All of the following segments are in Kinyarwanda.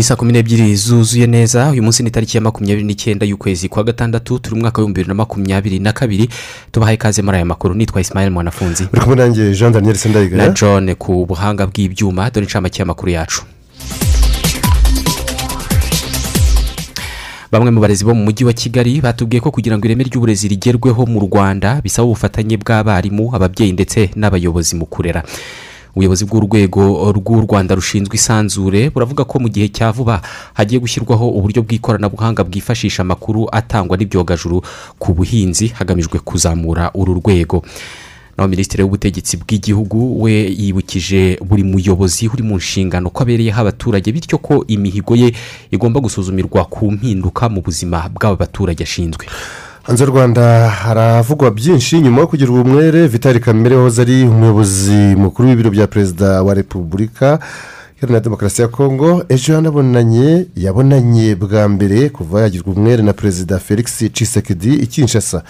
Ni saa kumi n'ebyiri zuzuye neza. Uyu munsi ni tariki ya makumyabiri n'icyenda y'ukwezi kwa gatandatu turi mu mwaka w'ibihumbi bibiri na makumyabiri na kabiri. Tubahaye ikaze muri aya makuru. Nitwa Ismail mwanafunzi. Uri kumwe nanjye jean daniel sendayigaya na john ku buhanga bw'ibyuma. Dore inshamake y'amakuru yacu. Bamwe mu barezi bo mu mujyi wa kigali batubwiye ko kugira ngo ireme ry'uburezi rigerweho mu rwanda bisaba ubufatanye bw'abarimu ababyeyi ndetse n'abayobozi mu kurera. Ubuyobozi bw'urwego rw'u rwanda rushinzwe isanzure buravuga ko mu gihe cya vuba hagiye gushyirwaho uburyo bw'ikoranabuhanga bwifashisha amakuru atangwa n'ibyogajuru ku buhinzi hagamijwe kuzamura uru rwego. Naho minisitiri w'ubutegetsi bw'igihugu we yibukije buri muyobozi uri mu nshingano ko abereyeho abaturage bityo ko imihigo ye igomba gusuzumirwa ku mpinduka mu buzima bw'aba baturage ashinzwe. Hanze y'u rwanda haravugwa byinshi nyuma yo kugira umwere vitali kamere wahoze ari umuyobozi mukuru w'ibiro bya perezida wa repubulika iharanira demokarasi ya kongo ejo yanabonanye yabonanye bwa mbere kuva yagirwa umwere na perezida felix cisekedi i kinshasa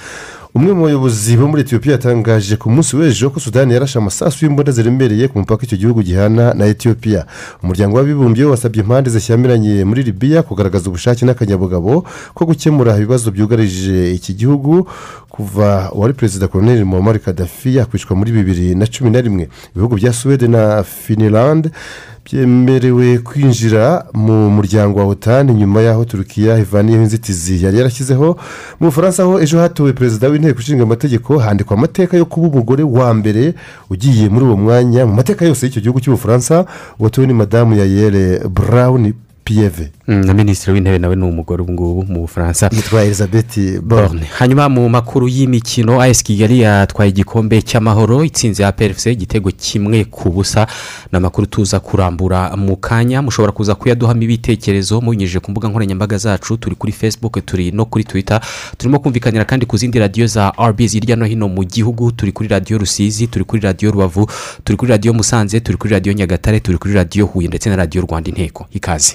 umwe mu bayobozi bo muri etiyopiya yatangaje ku munsi w'ejo ko sudani yarashe amasasu y'imbunda ziremereye ku mupaka icyo gihugu gihana na etiyopiya umuryango w'abibumbye wasabye impande zishyamiranye muri libiya kugaragaza ubushake n'akanyabugabo ko gukemura ibibazo byugarije iki gihugu kuva uwari perezida koroneri muhammad kadafi yakwicwa muri bibiri na cumi na rimwe. Ibihugu bya suwede na finilande byemerewe kwinjira mu muryango wa otani nyuma y'aho turukiya ivaniyeho inzitizi yari yarashyizeho mu bufaransa aho ejo hatowe perezida w'inteko ishinga amategeko handikwa amateka yo kuba umugore wa mbere ugiye muri uwo mwanya mu mateka yose y'icyo gihugu cy'ubufaransa watowe ni madamu yayere burawuni piyeve na minisitiri w'intebe nawe ni umugore ubu ngubu mu bufaransa. Yitwa elizabeth borne. Hanyuma mu makuru y'imikino ayesi kigali yatwaye igikombe cy'amahoro itsinze ya pfc igitego kimwe ku busa. Ni amakuru tuza kurambura mu kanya. Mushobora kuza kuyaduhamo ibitekerezo. Mubinyujije ku mbuga nkoranyambaga zacu turi kuri facebook turi no kuri twitter. Turimo kumvikanira kandi ku zindi radiyo za rbs hirya no hino mu gihugu. Turi kuri radiyo rusizi turi kuri radiyo rubavu turi kuri radiyo musanze turi kuri radiyo nyagatare turi kuri radiyo huye ndetse na radiyo rwanda inteko. Ikaze.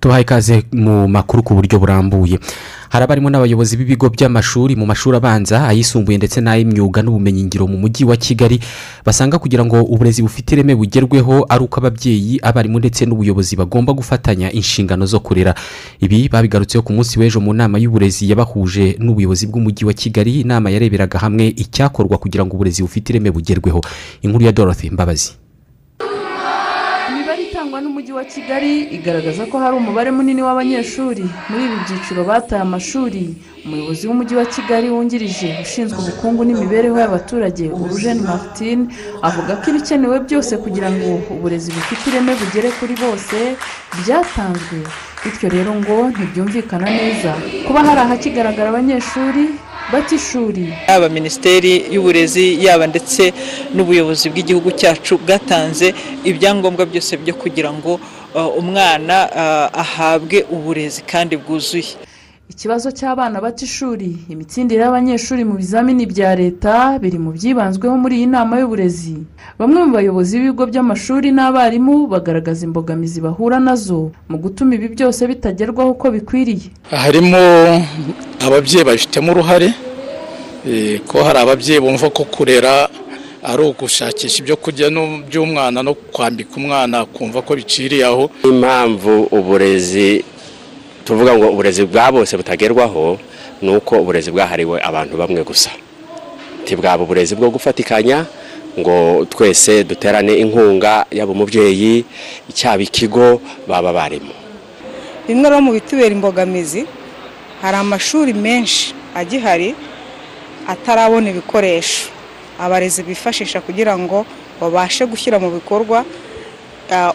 Tubaha ikaze mu makuru ku buryo burambuye. Hari abarimo n'abayobozi b'ibigo by'amashuri mu mashuri abanza ayisumbuye ndetse n'ay'imyuga n'ubumenyingiro mu mujyi wa kigali basanga kugira ngo uburezi bufite ireme bugerweho ari uko ababyeyi abarimu ndetse n'ubuyobozi bagomba gufatanya inshingano zo kurera. Ibi babigarutseho ku munsi w'ejo mu nama y'uburezi yabahuje n'ubuyobozi bw'umujyi wa kigali. Inama yareberaga hamwe icyakorwa kugira ngo uburezi bufite ireme bugerweho. Inkuru ya dorothy mbabazi. N'umujyi wa kigali igaragaza ko hari umubare munini w'abanyeshuri. Muri ibi byiciro bataye amashuri. Umuyobozi w'umujyi wa kigali wungirije ushinzwe ubukungu n'imibereho y'abaturage urujeni martin avuga ko ibikenewe byose kugira ngo uburezi bufite ireme bugere kuri bose byatanzwe. Bityo rero ngo ntibyumvikana neza. Kuba hari ahakigaragara abanyeshuri bata ishuri yaba minisiteri y'uburezi yaba ndetse n'ubuyobozi bw'igihugu cyacu bwatanze ibyangombwa byose byo kugira ngo umwana ahabwe uburezi kandi bwuzuye. Ikibazo cy'abana bata ishuri. Imitsindire y'abanyeshuri mu bizamini bya leta biri mu byibanzweho muri iyi nama y'uburezi. Bamwe mu bayobozi b'ibigo by'amashuri n'abarimu bagaragaza imbogamizi bahura na zo mu gutuma ibi byose bitagerwaho uko bikwiriye. Harimo ababyeyi babifitemo uruhare ko hari ababyeyi bumva ko kurera ari ugushakisha ibyo kurya by'umwana no kwambika umwana kumva ko biciriye aho. Impamvu uburezi tuvuga ngo uburezi bwa bose butagerwaho ni uko uburezi bwahariwe abantu bamwe gusa. Ntibwaba uburezi bwo gufatikanya ngo twese duterane inkunga yaba umubyeyi cyaba ikigo baba barimo bimwe mu bitubera imbogamizi hari amashuri menshi agihari atarabona ibikoresho. Abarezi bifashisha kugira ngo babashe gushyira mu bikorwa ah,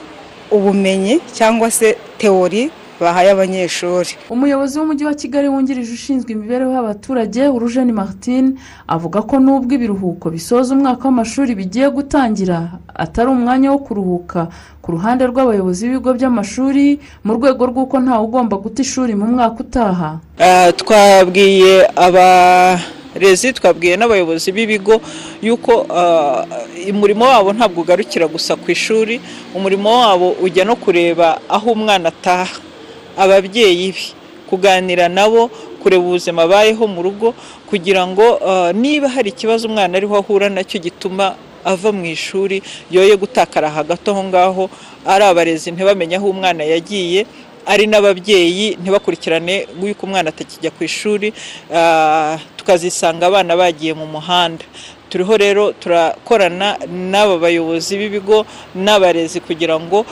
ubumenyi cyangwa se teori bahaye abanyeshuri. Umuyobozi w'umujyi wa kigali wungirije ushinzwe imibereho y'abaturage urujeni martin avuga ko nubwo ibiruhuko bisoza umwaka w'amashuri bigiye gutangira atari umwanya wo kuruhuka ku ruhande rw'abayobozi b'ibigo by'amashuri mu rwego rw'uko ntawe ugomba guta ishuri mu mwaka utaha. Ah, twabwiye abarezi twabwiye n'abayobozi b'ibigo yuko ah, umurimo wabo ntabwo ugarukira gusa ku ishuri. Umurimo wabo ujya no kureba aho umwana ataha. Ababyeyi be. Kuganira nabo kureba ubuzima abayeho mu rugo kugira ngo ah, niba hari ikibazo umwana ariho ahura na cyo gituma ava mu ishuri yoye gutakara hagati aho ngaho ari abarezi ntibamenye aho umwana yagiye ari n'ababyeyi ntibakurikirane yuko umwana atakijya ku ishuri ah, tukazisanga abana bagiye mu muhanda. Turiho rero turakorana n'aba bayobozi b'ibigo n'abarezi kugira ngo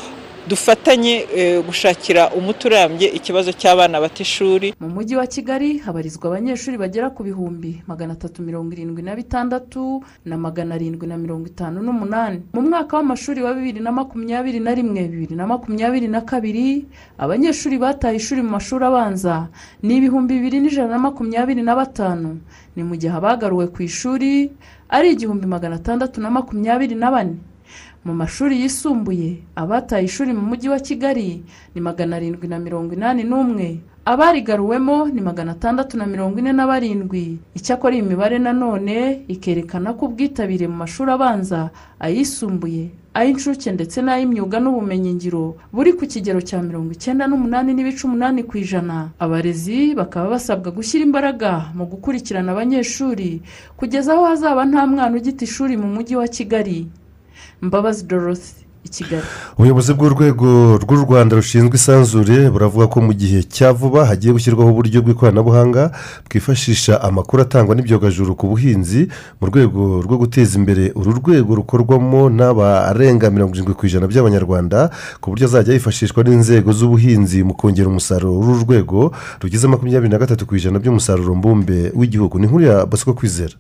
dufatanye eh, gushakira umuti urambye ikibazo cy'abana bata ishuri. Mu mujyi wa kigali habarizwa abanyeshuri bagera ku bihumbi magana atatu mirongo irindwi na bitandatu na magana arindwi na mirongo itanu n'umunani. Mu mwaka w'amashuri wa bibiri na makumyabiri na rimwe bibiri na makumyabiri na kabiri abanyeshuri bataye ishuri mu mashuri abanza ni ibihumbi bibiri n'ijana na makumyabiri na batanu. Ni mu gihe abagaruwe ku ishuri ari igihumbi magana atandatu na makumyabiri na bane. Mu mashuri yisumbuye abataye ishuri mu mujyi wa kigali ni magana arindwi na mirongo inani n'umwe abarigaruwemo ni magana atandatu na mirongo ine na barindwi icyakora iyi mibare nanone ikerekana ko ubwitabire mu mashuri abanza ayisumbuye ay'incuke ndetse n'ay'imyuga n'ubumenyingiro buri ku kigero cya mirongo icyenda n'umunani n'ibice umunani ku ijana. Abarezi bakaba basabwa gushyira imbaraga mu gukurikirana abanyeshuri kugeza aho hazaba nta mwana ugita ishuri mu mujyi wa kigali. Mbabazi dorothy i kigali. Ubuyobozi bw'urwego rw'u rwanda rushinzwe isanzure buravuga ko mu gihe cya vuba hagiye gushyirwaho uburyo bw'ikoranabuhanga bwifashisha amakuru atangwa n'ibyogajuru ku buhinzi mu rwego rwo guteza imbere uru rwego rukorwamo n'abarenga mirongo irindwi ku ijana by'abanyarwanda ku buryo azajya yifashishwa n'inzego z'ubuhinzi mu kongera umusaruro w'uru rwego rugize makumyabiri na gatatu ku ijana by'umusaruro mbumbe w'igihugu. Ni nkuru ya kwizera.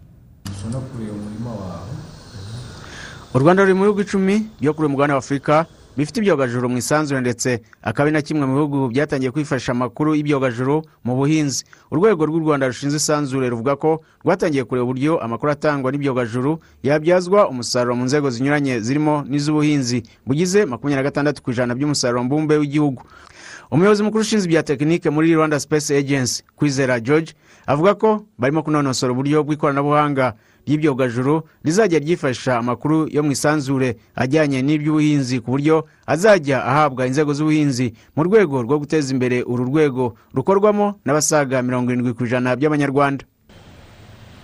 U rwanda ruri mu bihugu icumi byo kuri uyu mugabane wa afurika bifite ibyogajuru mu isanzure ndetse akaba ari na kimwe mu bihugu byatangiye kwifashisha amakuru y'ibyogajuru mu buhinzi. Urwego rw'u rwanda rushinzwe isanzure ruvuga ko rwatangiye kureba uburyo amakuru atangwa n'ibyogajuru yabyazwa umusaruro mu nzego zinyuranye zirimo n'iz'ubuhinzi bugize makumyabiri na gatandatu ku ijana by'umusaruro mbumbe w'igihugu. Umuyobozi mukuru ushinzwe ibya tekinike muri rwanda space agency kwizera george avuga ko barimo kunonosora uburyo bw'ikoranabuhanga ry'ibyogajuru rizajya ryifashisha amakuru yo mu isanzure ajyanye n'iby'ubuhinzi ku buryo azajya ahabwa inzego z'ubuhinzi mu rwego rwo guteza imbere uru rwego rukorwamo n'abasaga mirongo irindwi ku ijana by'abanyarwanda.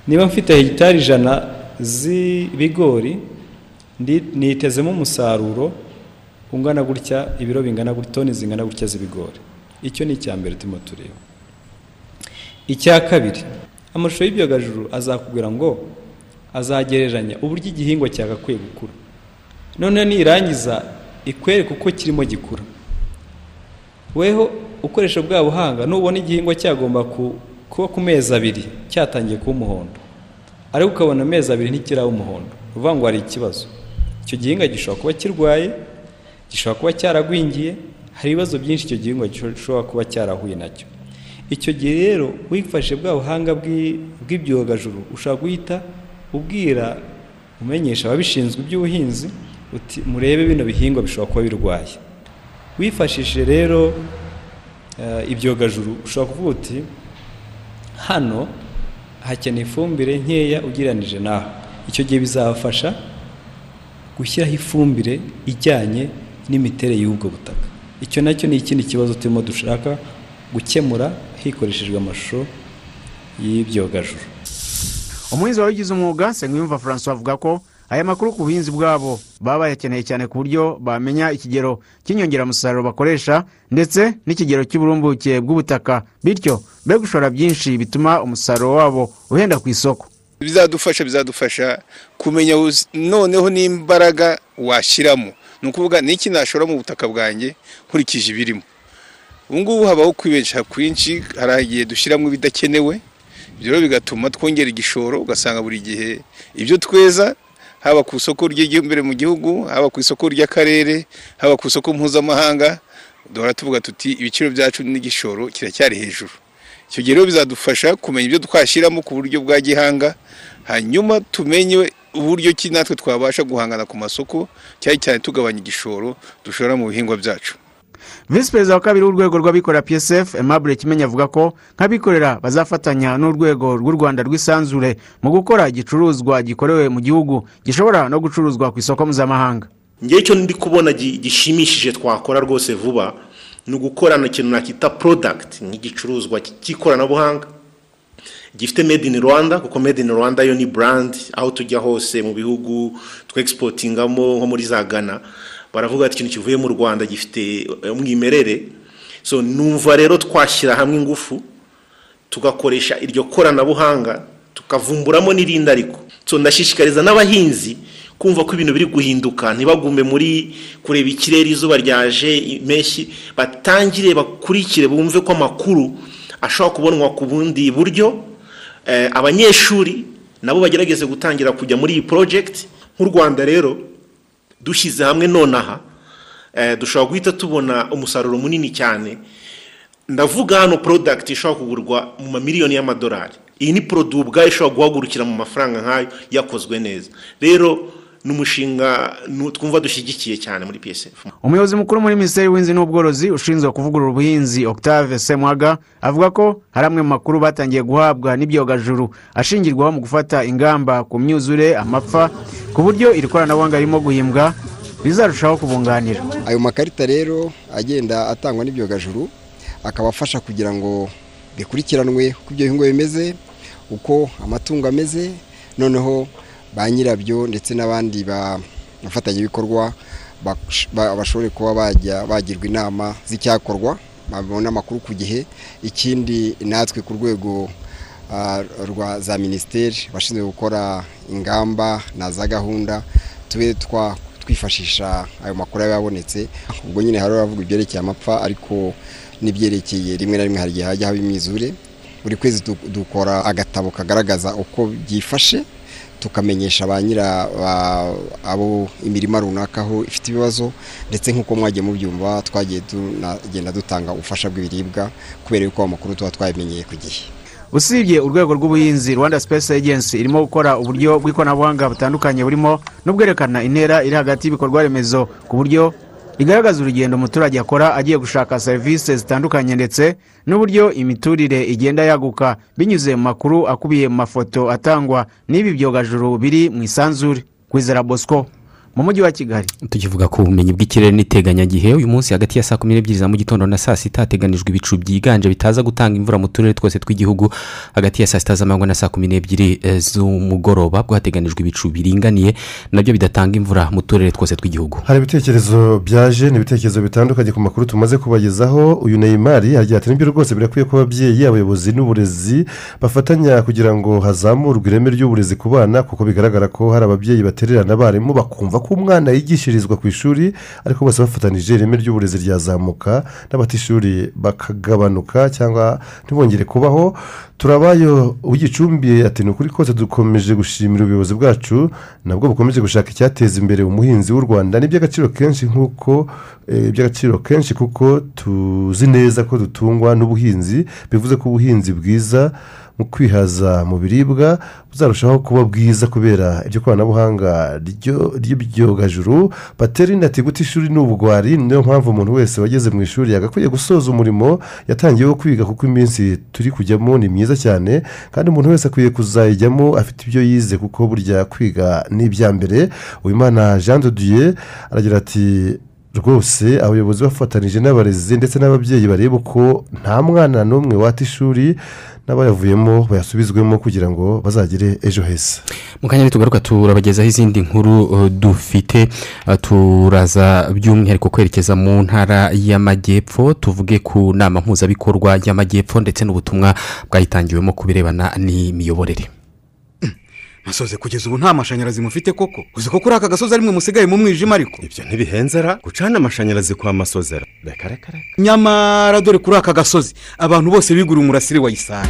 Niba mfite hegitari ijana z'ibigori nitezemo umusaruro ungana gutya ibiro bingana gutya toni zingana gutya z'ibigori. Icyo ni icya mbere turimo tureba. Icya kabiri amashusho y'ibyogajuru azakubwira ngo azagereranya. Uburyo igihingwa cyagakwiye gukura. Noneho nirangiza ikwereka uko kirimo gikura. Weho ukoresha bwa buhanga nubona igihingwa cyagomba kuba ku mezi abiri cyatangiye kuba umuhondo. Ariko ukabona amezi abiri ntikiraba umuhondo. Uvuga ngo hari ikibazo. Icyo gihingwa gishobora kuba kirwaye gishobora kuba cyaragwingiye hari ibibazo byinshi icyo gihingwa gishobora kuba cyarahuye na cyo. Icyo gihe rero wifashe bwa buhanga bw'ibyogajuru ushobora guhita ubwira umenyesha ababishinzwe iby'ubuhinzi uti murebe bino bihingwa bishobora kuba birwaye. Wifashishije rero ibyogajuru ushobora kuvuga uti hano hakeneye ifumbire nkeya ugereranije naho. Icyo gihe bizabafasha gushyiraho ifumbire ijyanye n'imiterere y'ubwo butaka. Icyo na cyo ni ikindi kibazo turimo dushaka gukemura hikoreshejwe amashusho y'ibyogajuru umuhinzi wabigize umwuga nsengiyumva francois avuga ko aya makuru ku buhinzi bwabo baba bayakeneye cyane ku buryo bamenya ikigero cy'inyongeramusaruro bakoresha ndetse n'ikigero cy'uburumbuke bw'ubutaka. Bityo be gushora byinshi bituma umusaruro wabo uhenda ku isoko. Bizadufasha bizadufasha kumenya noneho n'imbaraga washyiramo. Ni ukuvuga n'iki nashora mu butaka bwanjye nkurikije ibirimo? Ubu ngubu habaho kwibesha kwinshi hari igihe dushyiramo ibidakenewe ibyo rero bigatuma twongera igishoro ugasanga buri gihe ibyo tweza haba ku isoko ry'imbere mu gihugu haba ku isoko ry'akarere haba ku isoko mpuzamahanga duhora tuvuga tuti ibiciro byacu n'igishoro kiracyari hejuru. Icyo gihe rero bizadufasha kumenya ibyo twashyiramo ku buryo bwa gihanga hanyuma tumenye uburyo ki natwe twabasha guhangana ku masoko cyane cyane tugabanya igishoro dushora mu bihingwa byacu. Visi perezida wa kabiri w'urwego rw'abikorera psf aimable kimenyi avuga ko nk'abikorera bazafatanya n'urwego rw'u rwanda rw'isanzure mu gukora igicuruzwa gikorewe mu gihugu gishobora no gucuruzwa ku isoko mpuzamahanga. Ngewe icyo ndi kubona gi- gishimishije twakora rwose vuba ni ugukorana ikintu nakita porodagiti nk'igicuruzwa cy'ikoranabuhanga. Gifite made in rwanda kuko made in rwanda yo ni brand aho tujya hose mu bihugu twexportingamo nko muri za ghana. Baravuga ati ikintu kivuye mu rwanda gifite eh, umwimerere. So numva rero twashyira hamwe ingufu tugakoresha iryo koranabuhanga tukavumburamo n'irindi ariko. So ndashishikariza n'abahinzi kumva ko ibintu biri guhinduka. Ntibagume muri kureba ikirere izuba ryaje impeshyi batangire bakurikire bumve ko amakuru ashobora kubonwa ku bundi buryo. Eh, abanyeshuri nabo bagerageze gutangira kujya muri iyi porojegiti nk'u rwanda rero dushyize hamwe nonaha eh, dushobora guhita tubona umusaruro munini cyane. Ndavuga hano porodagiti ishobora kugurwa mu mamiliyoni y'amadolari. Iyi ni poroduwi ubwayo ishobora guhagurukira mu mafaranga nk'ayo yakozwe neza. Rero ni umushinga nu- twumva dushyigikiye cyane muri psf umuyobozi mukuru muri minisiteri y'ubuhinzi n'ubworozi ushinzwe kuvugurura ubuhinzi octave semwaga avuga ko hari amwe mu makuru batangiye guhabwa n'ibyogajuru ashingirwaho mu gufata ingamba ku myuzure amapfa ku buryo iri koranabuhanga ririmo guhimbwa rizarushaho kubunganira. Ayo makarita rero agenda atangwa n'ibyogajuru akaba afasha kugira ngo bikurikiranwe uko ibyo bihingwa bimeze uko amatungo ameze noneho ba nyirabyo ndetse n'abandi ba- bafatanyabikorwa bash- ba- bashobore kuba bajya bagirwa inama z'icyakorwa babona amakuru ku gihe. Ikindi natwe ku rwego rwa za minisiteri bashinzwe gukora ingamba na za gahunda tube twifashisha ayo makuru aba yabonetse ubwo nyine hari abavuga ibyerekeye amapfa ariko n'ibyerekeye rimwe na rimwe hari igihe hajya haba imyizure. Buri kwezi du- dukora agatabo kagaragaza uko byifashe tukamenyesha ba nyira abo imirima runaka aho ifite ibibazo ndetse nk'uko mwagiye mubyumva twagiye tunagenda dutanga ubufasha bw'ibiribwa kubera yuko amakuru tuba twabimenyeye ku gihe. Usibye urwego rw'ubuhinzi rwanda space agency irimo gukora uburyo bw'ikoranabuhanga butandukanye burimo no bwerekana intera iri hagati y'ibikorwa remezo ku buryo igaragaza urugendo umuturage akora agiye gushaka serivisi zitandukanye ndetse n'uburyo imiturire igenda yaguka. Binyuze mu makuru akubiye mu mafoto atangwa n'ibi byogajuru biri mu isanzure. Kwizera bosco. Mu mujyi wa kigali. Tukivuga ku bumenyi bw'ikirere n'iteganyagihe uyu munsi hagati ya saa kumi n'ebyiri za mu gitondo na saa sita hateganijwe ibicu byiganje bitaza gutanga imvura mu turere twose tw'igihugu hagati ya saa sita z'amanywa na saa kumi n'ebyiri eh, z'umugoroba bwo hateganijwe ibicu biringaniye na byo bidatanga imvura mu turere twose tw'igihugu. Hari ibitekerezo byaje ni ibitekerezo bitandukanye ku makuru tumaze kubagezaho. Uyu neyimari agira ati ni byo rwose birakwiye ko ababyeyi abayobozi n'uburezi bafatanya kugira ngo hazamurwe ireme ry'uburezi ku bana kuko bigaragara ko hari ababyeyi batererana abarimu bakumva ko umwana yigishirizwa ku ishuri ariko bose bafatanije ireme ry'uburezi ryazamuka n'abatishuri bakagabanuka cyangwa ntibongere kubaho. Turabayo w'igicumbi ati ni ukuri kose dukomeje gushimira ubuyobozi bwacu nabwo bukomeje gushaka icyateza imbere umuhinzi w'u rwanda. Ni iby'agaciro kenshi nk'uko eh, iby'agaciro kenshi kuko tuzi neza ko dutungwa n'ubuhinzi bivuze ko ubuhinzi bwiza mu kwihaza mu biribwa buzarushaho kuba bwiza kubera iryo koranabuhanga ry'ibyogajuru batera ati guta ishuri ni ubugwari. Niyo mpamvu umuntu wese wageze mu ishuri yagakwiye gusoza umurimo yatangiye wo kwiga kuko iminsi turi kujyamo ni myiza cyane kandi umuntu wese akwiye kuzayijyamo afite ibyo yize kuko burya kwiga ni ibya mbere. Uwimana jean de dieu aragira ati rwose abayobozi bafatanije n'abarezi ndetse n'ababyeyi bareba uko nta mwana n'umwe wata ishuri n'abayavuyemo bayasubizwemo kugira ngo bazagire ejo heza. Mu kanya nitugaruka turabagezaho izindi nkuru uh, dufite uh, turaza by'umwihariko kwerekeza mu ntara y'amajyepfo tuvuge ku nama mpuzabikorwa y'amajyepfo ndetse n'ubutumwa bwayitangiwemo ku birebana n'imiyoborere. Masoze kugeza ubu nta mashanyarazi mufite koko. Uzi ko kuri aka gasozi arimwe musigaye mu mwijima ariko? Ibyo ntibihenzera gucana amashanyarazi kwa masozera. Reka reka reka. Nyamara dore kuri aka gasozi abantu bose biguriye umurasire wa isari.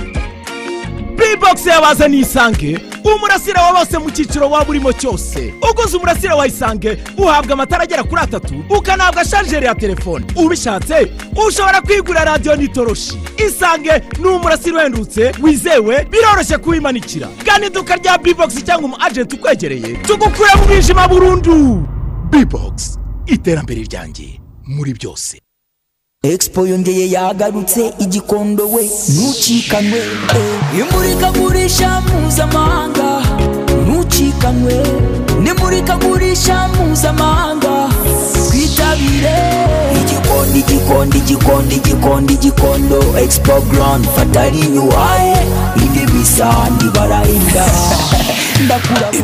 Bbox yabazaniye isange umurasire wa bose mu cyiciro waba urimo cyose. Uguze umurasire wa isange uhabwa amatara agera kuri atatu ukanahabwa sharijeri ya telefone. Ubishatse ushobora kwigurira radiyo n'itoroshi. Isange ni umurasire uhendutse wizewe biroroshye kuwimanikira. Gana iduka rya bbox cyangwa umu agenti ukwegereye tugukure mu mwijima burundu. Bbox iterambere ryanjye muri byose. Expo yongeye yagarutse igikondo we ntucikanwe. Eh. imurikagurisha mpuzamahanga ntucikanwe. Nimurikagurisha mpuzamahanga twitabire. Igikondo igikondo igikondo igikondo igikondo expo ground fatari nyuwaye indi bisa ndibarahinda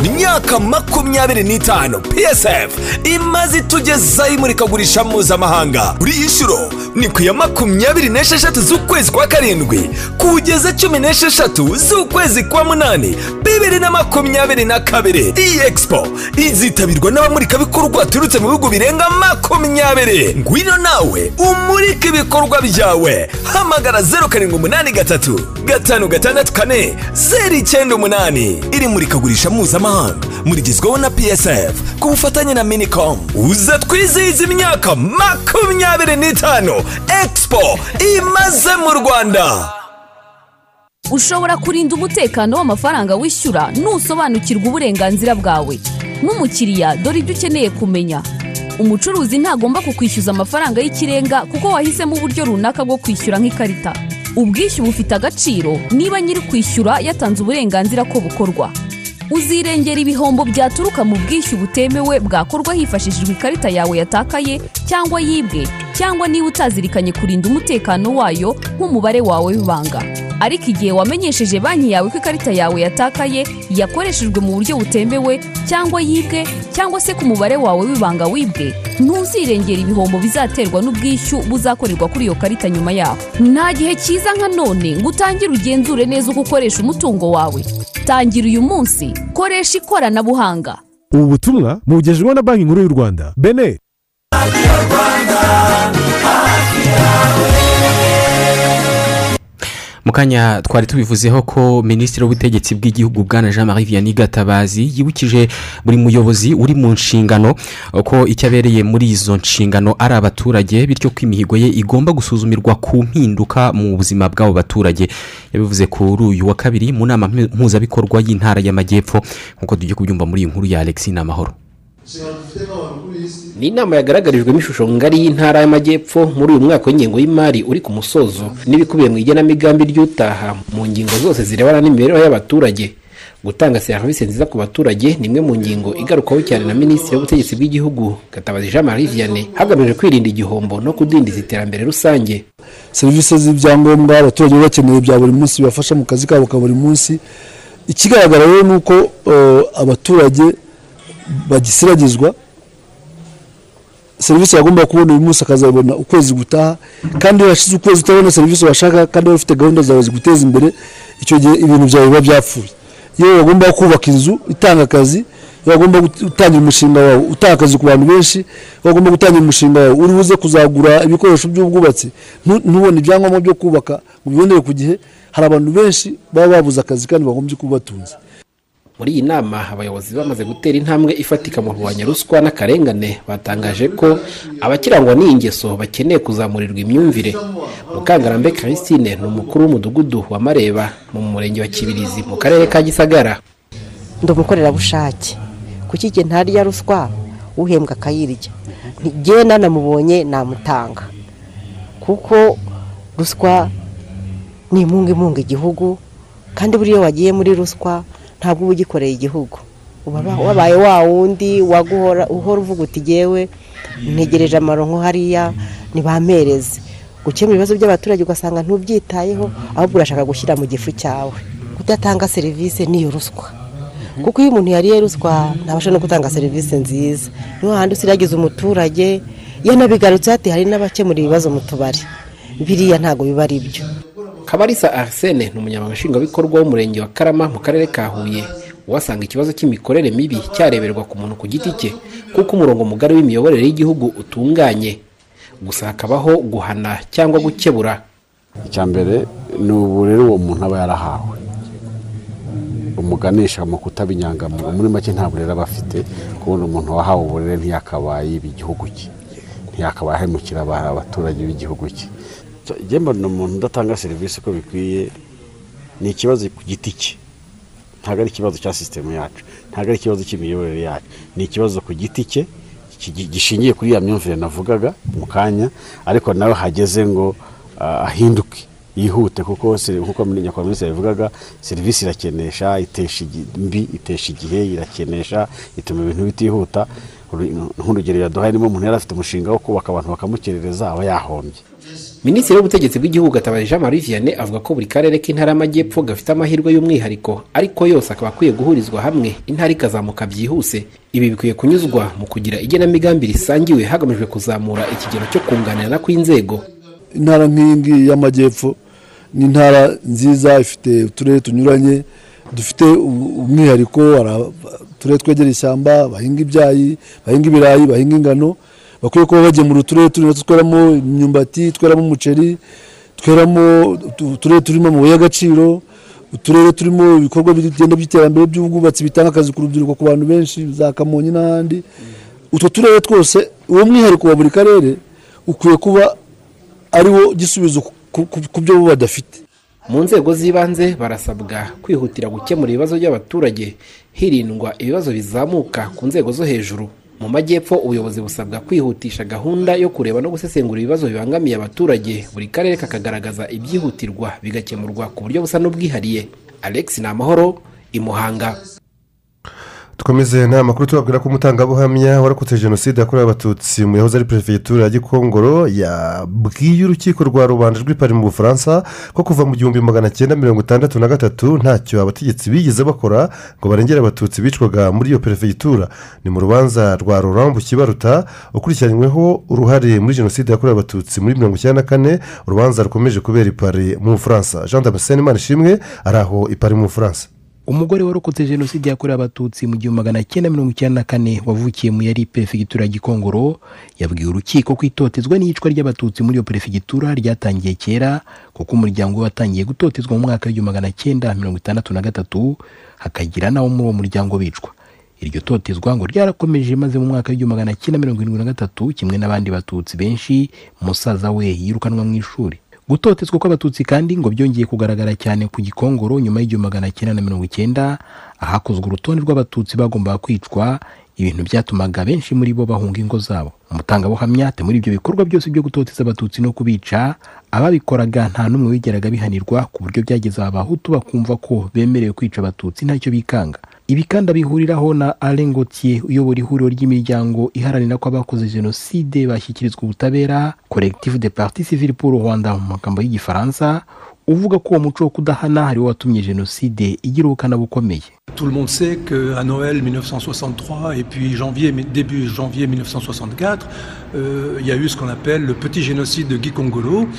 imyaka makumyabiri n'itanu. Psf imaze itugezaho imurikagurisha mpuzamahanga. Buri inshuro ni ku ya makumyabiri n'esheshatu z'ukwezi kwa karindwi kugeza cumi n'esheshatu z'ukwezi kwa munani bibiri na makumyabiri na kabiri. Iyi expo izitabirwa n'abamurikabikorwa baturutse mu bihugu birenga makumyabiri. Ngwino nawe umurike ibikorwa byawe. Hamagara zeru karindwi umunani gatatu gatanu gatandatu kane. Zeru icyenda umunani iri murikagurisha mpuzamahanga. Murigezweho na psf ku bufatanye na minicom uza twizihiza imyaka makumyabiri n'itanu. Expo imaze mu rwanda. Ushobora kurinda umutekano w'amafaranga wishyura nusobanukirwa uburenganzira bwawe. Nk'umukiriya dore ibyo ukeneye kumenya. Umucuruzi ntagomba kukwishyuza amafaranga y'ikirenga kuko wahisemo uburyo runaka bwo kwishyura nk'ikarita. Ubwishyu bufite agaciro. Niba nyiri kwishyura yatanze uburenganzira ko bukorwa. Uzirengera ibihombo byaturuka mu bwishyu butemewe bwakorwa hifashishijwe ikarita yawe yatakaye cyangwa yibwe cyangwa niba utazirikanye kurinda umutekano wayo nk'umubare wawe w'ibanga. Ariko igihe wamenyesheje banki yawe ko ikarita yawe yatakaye yakoreshejwe mu buryo butemewe cyangwa yibwe cyangwa se ku mubare wawe w'ibanga wibwe ntuzirengera ibihombo bizaterwa n'ubwishyu buzakorerwa kuri iyo karita nyuma yaho. Nta gihe cyiza nka none ngo utangire ugenzure neza uko ukoresha umutungo wawe. Tangira uyu munsi koresha ikoranabuhanga. Ubu butumwa bugejejweho na banki nkuru y'u rwanda. Bene mu kanya twari tubivuzeho ko minisitiri w'ubutegetsi bw'igihugu bwana jean marie vianney gatabazi yibukije buri muyobozi uri mu nshingano ko icyo abereye muri izo nshingano ari abaturage bityo ko imihigo ye igomba gusuzumirwa ku mpinduka mu buzima bw'abo baturage. Yabivuze kuri uyu wa kabiri mu nama mpuzabikorwa y'intara y'amajyepfo nk'uko tugiye kubyumva muri iyi nkuru ya alexi n'amahoro. Ni inama yagaragarijwemo ishusho ngari y'intara y'amajyepfo muri uyu mwaka w'ingengo y'imari uri ku musozo n'ibikubiye mu igenamigambi ry'utaha mu ngingo zose zirebana n'imibereho y'abaturage. Gutanga serivisi nziza ku baturage ni imwe mu ngingo igarukaho cyane na minisitiri w'ubutegetsi bw'igihugu gatabazi jean marie vianney hagamijwe kwirinda igihombo no kudindiza iterambere rusange. Serivisi z'ibyangombwa abaturage baba bakeneye bya buri munsi bibafasha mu kazi kabo ka buri munsi. Ikigaragara rero ni uko abaturage bagisiragizwa serivisi bagomba kubona uyu munsi akazabona ukwezi gutaha kandi iyo hashize ukwezi utabona serivisi bashaka kandi waba ufite gahunda zawe ziguteza imbere icyo gihe ibintu byawe biba byapfuye. Iyo bagomba kubaka inzu itanga akazi iyo bagomba gutangira umushinga wawe utanga akazi ku bantu benshi iyo bagomba gutangira umushinga wawe uri buze kuzagura ibikoresho by'ubwubatsi ntubone ibyangombwa byo kubaka ngo ubibonere ku gihe hari abantu benshi baba babuze akazi kandi bagombye kuba batunze muri iyi nama abayobozi bamaze gutera intambwe ifatika mu kurwanya ruswa n'akarengane batangaje ko abakirangwa n'iyi ngeso bakeneye kuzamurirwa imyumvire. Mukangarambe christine ni umukuru w'umudugudu wa mareba mu murenge wa kibirizi mu karere ka gisagara. Ndi umukorerabushake kuki igihe ntarya ruswa uhembwa akayirya? Ntigiye nanamubonye namutanga. Kuko ruswa ni imunga imunga igihugu kandi buriya wagiye muri ruswa ntabwo uba ugikoreye igihugu. Wabaye wa wundi uhora uvuga uti ngewe ntegereje amaronko hariya ntibamereze gukemura ibibazo by'abaturage ugasanga ntubyitayeho ahubwo urashaka gushyira mu gifu cyawe. Kudatanga serivisi niyo ruswa. Kuko iyo umuntu yariye ruswa ntabasha no gutanga serivisi nziza. Niyo handi usiragiza umuturage yanabigarutse hati hari n'abakemura ibibazo mu tubari. Biriya ntabwo biba ari byo kabarisa arsene ni umunyamabanga nshingwabikorwa w'umurenge wa karama mu karere ka huye. Uhasanga ikibazo cy'imikorere mibi cyareberwa ku muntu ku giti cye kuko umurongo mugari w'imiyoborere y'igihugu utunganye. Gusa hakabaho guhana cyangwa gukebura. Icya mbere ni uburere uwo muntu aba yarahawe. Umuganisha mu kutaba muri make nta burere aba afite kubona umuntu wahawe uburere ntiyakabaye igihugu cye. Ntiyakabaye ahemukira aba- abaturage b'igihugu cye. Njye mbona umuntu udatanga serivisi uko bikwiye ni ikibazo ku giti cye. Ntabwo ari ikibazo cya sisitemu yacu. Ntabwo ari ikibazo cy'imiyoborere yacu. Ni ikibazo ku giti cye gishingiye kuri ya myumvire navugaga mu kanya ariko nawe hageze ngo ah, ahinduke yihute kuko nk'uko nyakubahwa yabivugaga serivisi irakenesha itesha mbi itesha igihe irakenesha ituma ibintu bitihuta. Uru- nk'urugero yaduhaye niba umuntu yari afite umushinga wo kubaka abantu bakamukerereza aba yahombye. Minisitiri w'ubutegetsi bw'igihugu gatabazi jean marie vianney avuga ko buri karere k'intara y'amajyepfo gafite amahirwe y'umwihariko ariko yose akaba akwiye guhurizwa hamwe intara ikazamuka byihuse. Ibi bikwiye kunyuzwa mu kugira igenamigambi risangiwe hagamijwe kuzamura ikigero cyo kunganirana kw'inzego. Intara nk'iyi ngiyi y'amajyepfo ni intara nziza ifite uturere tunyuranye dufite umwihariko hari uturere twegereye ishyamba bahinga ibyayi bahinga ibirayi bahinga ingano bakwiye kuba bagemura uturere turi tweramo imyumbati tweramo umuceri tweramo utu- uturere turimo amabuye y'agaciro uturere turimo ibikorwa bigenda by'iterambere by'ubwubatsi bitanga akazi ku rubyiruko ku bantu benshi za kamonyi n'ahandi. Utwo turere twose uwo mwihariko wa buri karere ukwiye kuba ari wo gisubizo ku byo bo badafite. Mu nzego z'ibanze barasabwa kwihutira gukemura ibibazo by'abaturage hirindwa ibibazo bizamuka ku nzego zo hejuru. Mu majyepfo ubuyobozi busabwa kwihutisha gahunda yo kureba no gusesengura ibibazo bibangamiye abaturage. Buri karere kakagaragaza ibyihutirwa bigakemurwa ku buryo busa n'ubwihariye. Alex ni amahoro i muhanga. Dukomeze nta makuru tubabwira ko umutangabuhamya warokotse jenoside yakorewe abatutsi mu yahoze ari perefegitura ya gikongoro yabwiye urukiko rwa rubanda rw'ipari mu bufaransa ko kuva mu gihumbi magana cyenda mirongo itandatu na gatatu ntacyo abategetsi bigeze bakora ngo barengere abatutsi bicwaga muri iyo perefegitura. Ni mu rubanza rwa Laurent Bukibaruta ukurikiranyweho uruhare muri jenoside yakorewe abatutsi muri mirongo icyenda na kane urubanza rukomeje kubera ipari mu bufaransa. Jean damascene manishimwe ari aho ipari mu bufaransa. Umugore warokotse jenoside yakorewe abatutsi mu gihumbi magana cyenda mirongo icyenda na kane wavukiye mu yari perefegitura ya gikongoro yabwiye urukiko ko itotezwa n'iyicwa ry'abatutsi muri iyo perefegitura ryatangiye kera kuko umuryango we watangiye gutotezwa mu mwaka w'igihumbi magana cyenda mirongo itandatu na gatatu hakagira n'abo muri uwo muryango bicwa. Iryo totezwa ngo ryarakomeje maze mu mwaka w'igihumbi magana cyenda mirongo irindwi na gatatu kimwe n'abandi batutsi benshi musaza we yirukanwa mu ishuri. Gutotezwa kw'abatutsi kandi ngo byongeye kugaragara cyane ku gikongoro nyuma y'igihumbi magana cyenda na mirongo icyenda ahakozwe urutonde rw'abatutsi bagombaga kwicwa. Ibintu byatumaga benshi muri bo bahunga ingo zabo. Umutangabuhamya ati muri ibyo bikorwa byose byo gutoteza abatutsi no kubica ababikoraga nta n'umwe wigeraga bihanirwa ku buryo byageze abahutu bakumva ko bemerewe kwica abatutsi ntacyo bikanga. Ibi kandi abihuriraho na alain gauthier uyobora ihuriro ry'imiryango iharanira ko abakoze jenoside bashyikirizwa ubutabera collectif de parti civile pour rwanda mu magambo y'igifaransa uvuga ko uwo muco wo kudahana ari wo watumye jenoside igira ubukana bukomeye Tout le monde sait qu'à Noël 1963 et puis janvier, début janvier 1964, euh, il y a eu ce qu'on appelle le petit génocide de Guy Congolo,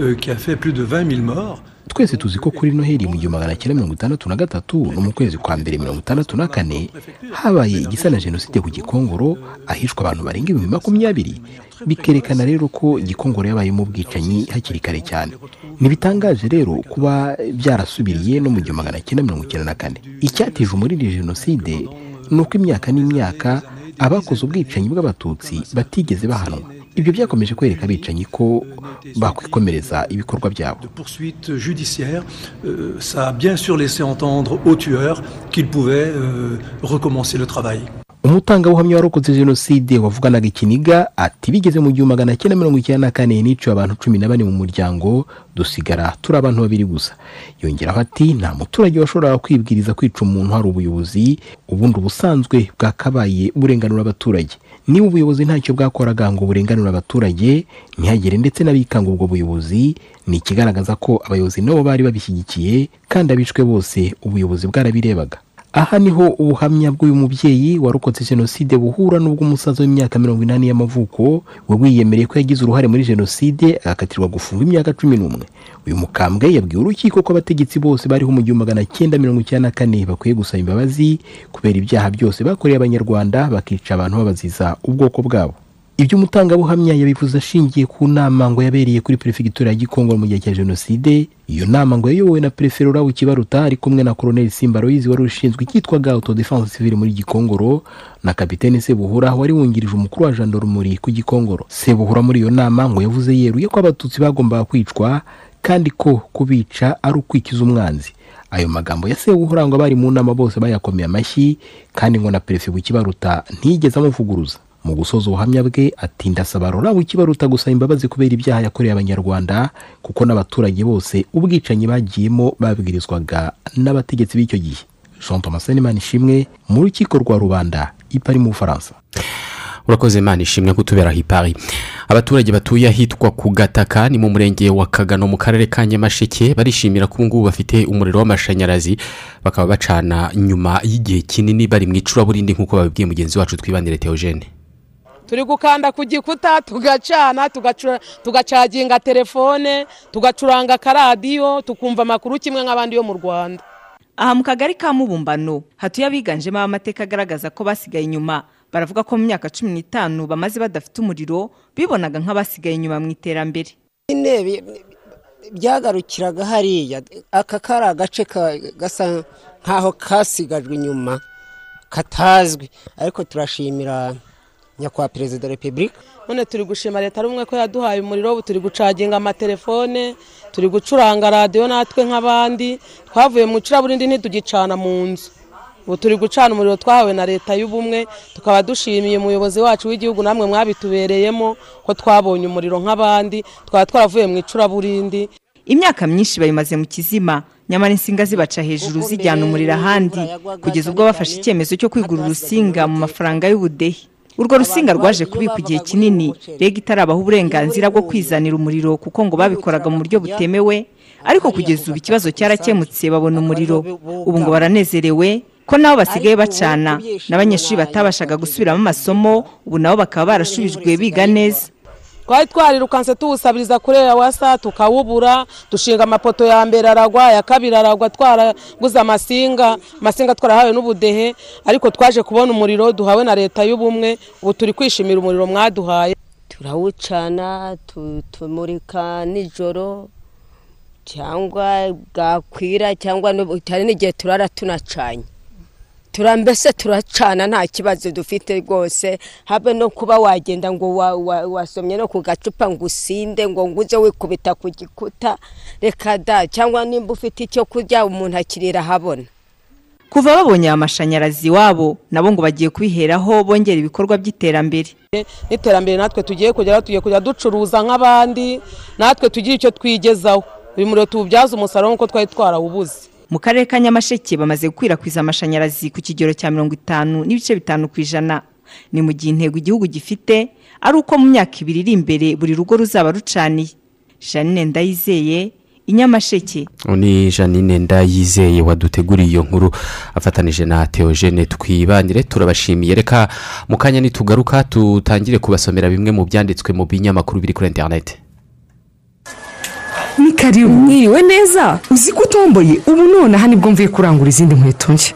euh, qui a fait plus de 20 000 morts. Twese tuzi ko kuri noheli mu gihumbi magana cyenda mirongo itandatu na gatatu no mu kwezi kwa mbere mirongo itandatu na kane habaye igisa na jenoside ku gikongoro ahishwa abantu barenga ibihumbi makumyabiri bikerekana rero ko gikongoro yabayemo ubwicanyi hakiri kare cyane. Ntibitangaje rero kuba byarasubiriye no mu gihumbi magana cyenda mirongo icyenda na kane. Icyatije umurindi jenoside ni uko imyaka n'imyaka abakoze ubwicanyi bw'abatutsi batigeze bahanwa. Ibyo byakomeje kwereka abicanyi ko bakwikomereza ibikorwa byabo euh, ça a bien sûr laissé entendre aux tueurs qu'ils pouvaient euh, recommencer le travail. Umutangabuhamya warokotse jenoside wavuganaga ikiniga ati bigeze mu gihumbi magana cyenda mirongo icyenda na kane niciwe abantu cumi na bane mu muryango dusigara turi abantu babiri gusa. Yongeraho ati nta muturage washoboraga kwibwiriza kwica umuntu hari ubuyobozi ubundi ubusanzwe bwakabaye burenganura abaturage. Niba ubuyobozi ntacyo bwakoraga ngo burenganure abaturage ntihagire ndetse n'abikanga ubwo buyobozi ni ikigaragaza ko abayobozi nabo bari babishyigikiye kandi abishwe bose ubuyobozi bwarabirebaga. Aha ni ho ubuhamya bw'uyu mubyeyi warokotse jenoside buhura n'ubw'umusaza w'imyaka mirongo inani y'amavuko we wiyemereye ko yagize uruhare muri jenoside agakatirwa gufungwa imyaka cumi n'umwe. Uyu mukambwe yabwiye urukiko ko abategetsi bose bariho mu gihumbi magana cyenda mirongo icyenda na kane bakwiye gusaba imbabazi kubera ibyaha byose bakoreye abanyarwanda bakica abantu babaziza ubwoko bwabo. Ibyo umutangabuhamya yabivuze ashingiye ku nama ngo yabereye kuri perefegitura ya gikongoro mu gihe cya jenoside. Iyo nama ngo yayobowe na perefe rurabu kibaruta ari kumwe na koroneli simba royizi wari ushinzwe icyitwaga autodefense civile muri gikongoro na kapitene sebuhura wari wungirije umukuru wa jandarumuri ku gikongoro sebuhura muri iyo nama ngo yavuze yeruye ko abatutsi bagombaga kwicwa kandi ko kubica ari ukwikiza umwanzi. Ayo magambo ya sebuhura ngo abari mu nama bose bayakomeye amashyi kandi ngo na perefe bukibaruta ntiyigeze amuvuguruza. Mu gusoza ubuhamya bwe ati ndasaba rora bukibaruta gusaba imbabazi kubera ibyaha yakoreye abanyarwanda kuko n'abaturage bose ubwicanyi bagiyemo babwirizwaga n'abategetsi b'icyo gihe. Jean thomas ishimwe mu rukiko rwa rubanda i Paris mu bufaransa. Urakoze imana ishimwe kutubera hipari abaturage batuye ahitwa ku gataka ni mu murenge wa kagano mu karere ka nyamasheke barishimira ko ubu ngubu bafite umuriro w'amashanyarazi bakaba bacana nyuma y'igihe kinini bari mu icuraburindi nk'uko babibwiye mugenzi wacu twibanire teogene turi gukanda ku gikuta tugacana tugacaginga telefone tugacuranga akaradiyo tukumva amakuru kimwe nk'abandi yo mu rwanda. Aha mu kagari ka mubumbano hatuye abiganjemo amateka agaragaza ko basigaye inyuma. Baravuga ko mu myaka cumi n'itanu bamaze badafite umuriro bibonaga nk'abasigaye inyuma mu iterambere. Byagarukiraga hariya aka kari agace gasa nk'aho kasigajwe inyuma katazwi. Ariko turashimira nyakubahwa perezida wa repubulika. None turi gushima leta rumwe ko yaduhaye umuriro ubu turi gucaginga amatelefone turi gucuranga radiyo natwe nk'abandi. Twavuye mu icuraburindi ntitugicana mu nzu. Ubu turi gucana umuriro twahawe na leta y'ubumwe tukaba dushimiye umuyobozi wacu w'igihugu namwe mwabitubereyemo ko twabonye umuriro nk'abandi twaba twaravuye mu icuraburindi imyaka myinshi bayimaze mu kizima nyamara insinga zibaca hejuru zijyana umuriro ahandi kugeza ubwo bafashe icyemezo cyo kwigura urusinga mu mafaranga y'ubudehe. Urwo rusinga rwaje kubikwa igihe kinini. rega itarabaho uburenganzira bwo kwizanira umuriro kuko ngo babikoraga mu buryo butemewe. Ariko kugeza ubu ikibazo cyarakemutse babona umuriro ubu ngo baranezerewe ko nabo basigaye bacana. n'abanyeshuri batabashaga gusubiramo amasomo ubu nabo bakaba barashubijwe biga neza. Twari twarirukanse tuwusabiriza kuri wasa tukawubura dushinga amapoto ya mbere aragwa ya kabiri aragwa twaraguze amasinga. Amasinga twarahawe n'ubudehe ariko twaje kubona umuriro duhawe na leta y'ubumwe ubu turi kwishimira umuriro mwaduhaye. Turawucana tumurika nijoro cyangwa bwakwira cyangwa hari n'igihe turara tunacanye. Mbese turacana nta kibazo dufite rwose. Habe no kuba wagenda ngo wasomye no ku gacupa ngo usinde ngo nguze wikubita ku gikuta. Reka da cyangwa nimba ufite icyo kurya umuntu akirira ahabona. Kuva babonye amashanyarazi iwabo nabo ngo bagiye kubiheraho bongera ibikorwa by'iterambere. N'iterambere natwe tugiye kugeraho tugiye kujya ducuruza nk'abandi natwe tugira icyo twigezaho. Uyu muriro tuwubyaza umusaruro nk'uko twari twarawubuze mu karere ka nyamasheke bamaze gukwirakwiza amashanyarazi ku kigero cya mirongo itanu n'ibice bitanu ku ijana. Ni mu gihe intego igihugu gifite ari uko mu myaka ibiri iri imbere buri rugo ruzaba rucaniye. Janine ndayizeye inyamasheke. Ni janine ndayizeye waduteguriye iyo nkuru. Afatanije na teogene twibanire turabashimiye. Reka mu kanya nitugaruka tutangire kubasomera bimwe mu byanditswe mu binyamakuru biri kuri interineti ni karibu. Mwiriwe neza? Uzi ko utomboye? Ubu nonaha ni bwo mvuye kurangura izindi nkweto nshya.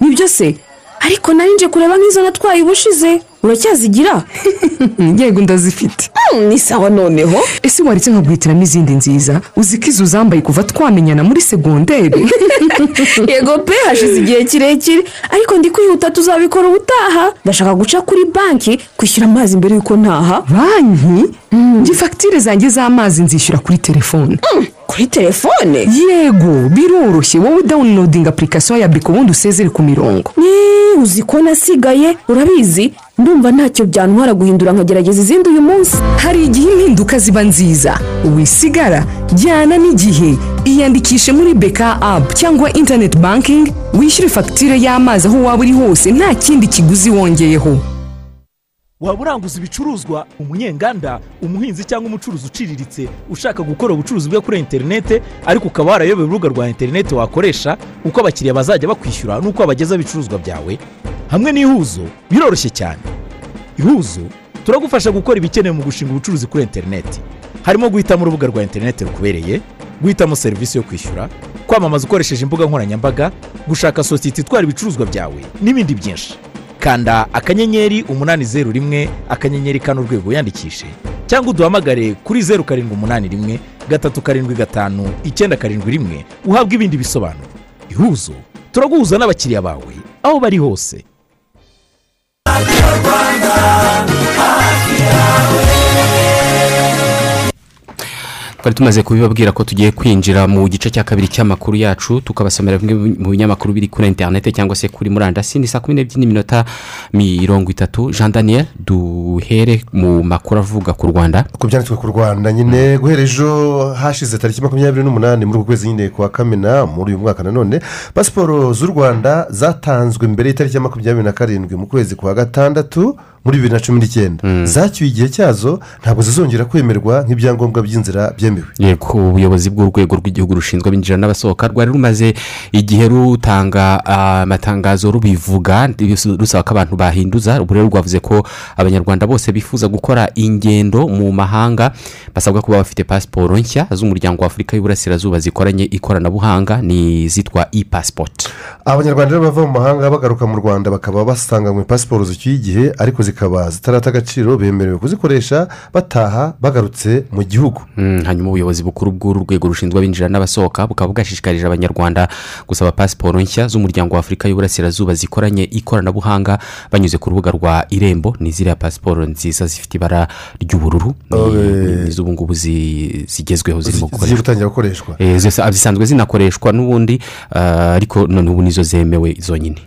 Nibyo se? Ariko nari nje kureba nk'izo natwaye ubushize. Uracyazigira yego ndazifite. Ni sawa noneho. Ese waretse nkaguhitiramo izindi nziza? Uzi ko izo zambaye kuva twamenyana muri segonderi yego pe hashize igihe kirekire. Ariko ndi kwihuta tuzabikora ubutaha. Ndashaka guca kuri banki kwishyura amazi mbere y'uko ntaha. Banki? Njye fagitire zanjye z'amazi nzishyura kuri telefone. Kuri telefone? Yego biroroshye. Wowe udawunilodinga apurikasiyo ya biko ubundi usezere ku mirongo. Uzi ko nasigaye? Urabizi? Ndumva ntacyo byantwara guhindura nkagerageza izindi uyu munsi. Hari igihe impinduka ziba nziza. Wisigara jyana n'igihe. Iyandikishe muri beka apu cyangwa interineti bankingi wishyure fagitire y'amazi aho waba uri hose nta kindi kiguzi wongeyeho. Waba uranguza ibicuruzwa umunyenganda umuhinzi cyangwa umucuruzi uciriritse ushaka gukora ubucuruzi bwe kuri interinete ariko ukaba warayobewe urubuga rwa interinete wakoresha uko abakiriya bazajya bakwishyura n'uko wabageza ibicuruzwa byawe. Hamwe n'ihuzo biroroshye cyane. Ihuzo turagufasha gukora ibikenewe mu gushinga ubucuruzi kuri interinete harimo guhitamo urubuga rwa interinete rukubereye guhitamo serivisi yo kwishyura kwamamaza ukoresheje imbuga nkoranyambaga gushaka sosiyete itwara ibicuruzwa byawe n'ibindi byinshi. Kanda akanyenyeri umunani zeru rimwe akanyenyeri kane urwego wiyandikishe cyangwa uduhamagare kuri zeru karindwi umunani rimwe gatatu karindwi gatanu icyenda karindwi rimwe uhabwe ibindi bisobanuro. Ihuzo turaguhuza n'abakiriya bawe aho bari hose. Twari tumaze kubibabwira ko tugiye kwinjira mu gice cya kabiri cy'amakuru yacu tukabasomera bimwe mu binyamakuru biri kuri interineti cyangwa se kuri murandasi. Ni saa kumi n'ebyiri n'iminota mirongo itatu. Jean daniel duhere mu makuru avuga ku rwanda. Ku byanditswe ku rwanda nyine guhera ejo hashize tariki makumyabiri n'umunani muri uku kwezi nyine kwa kamena muri uyu mwaka nanone pasiporo z'u rwanda zatanzwe mbere y'itariki ya makumyabiri na karindwi mu kwezi kwa gatandatu. Muri bibiri na cumi n'icyenda. Zacyuye igihe cyazo ntabwo zizongera kwemerwa nk'ibyangombwa by'inzira byemewe. Yego ubuyobozi bw'urwego rw'igihugu rushinzwe abinjira n'abasohoka rwari rumaze igihe rutanga amatangazo rubivuga rusaba ko abantu bahinduza. Ubu rero rwavuze ko abanyarwanda bose bifuza gukora ingendo mu mahanga basabwa kuba bafite pasiporo nshya z'umuryango wa afurika y'uburasirazuba zikoranye ikoranabuhanga ni izitwa i pasipoti abanyarwanda bava mu mahanga bagaruka mu rwanda bakaba basanganywe pasiporo zicyuye igihe ariko zikaba zitarata agaciro bemerewe kuzikoresha bataha bagarutse mu gihugu. Hanyuma ubuyobozi bukuru bw'uru rwego rushinzwe abinjira n'abasohoka bukaba bwashishikarije abanyarwanda gusaba pasiporo nshya z'umuryango wa afurika y'uburasirazuba zikoranye ikoranabuhanga banyuze ku rubuga rwa irembo ni ziriya pasiporo nziza zifite ibara ry'ubururu n'iz'ubu ngubu zigezweho zirimo gukoreshwa. Zisanzwe zinakoreshwa n'ubundi ariko none ubu nizo zemewe zonyine.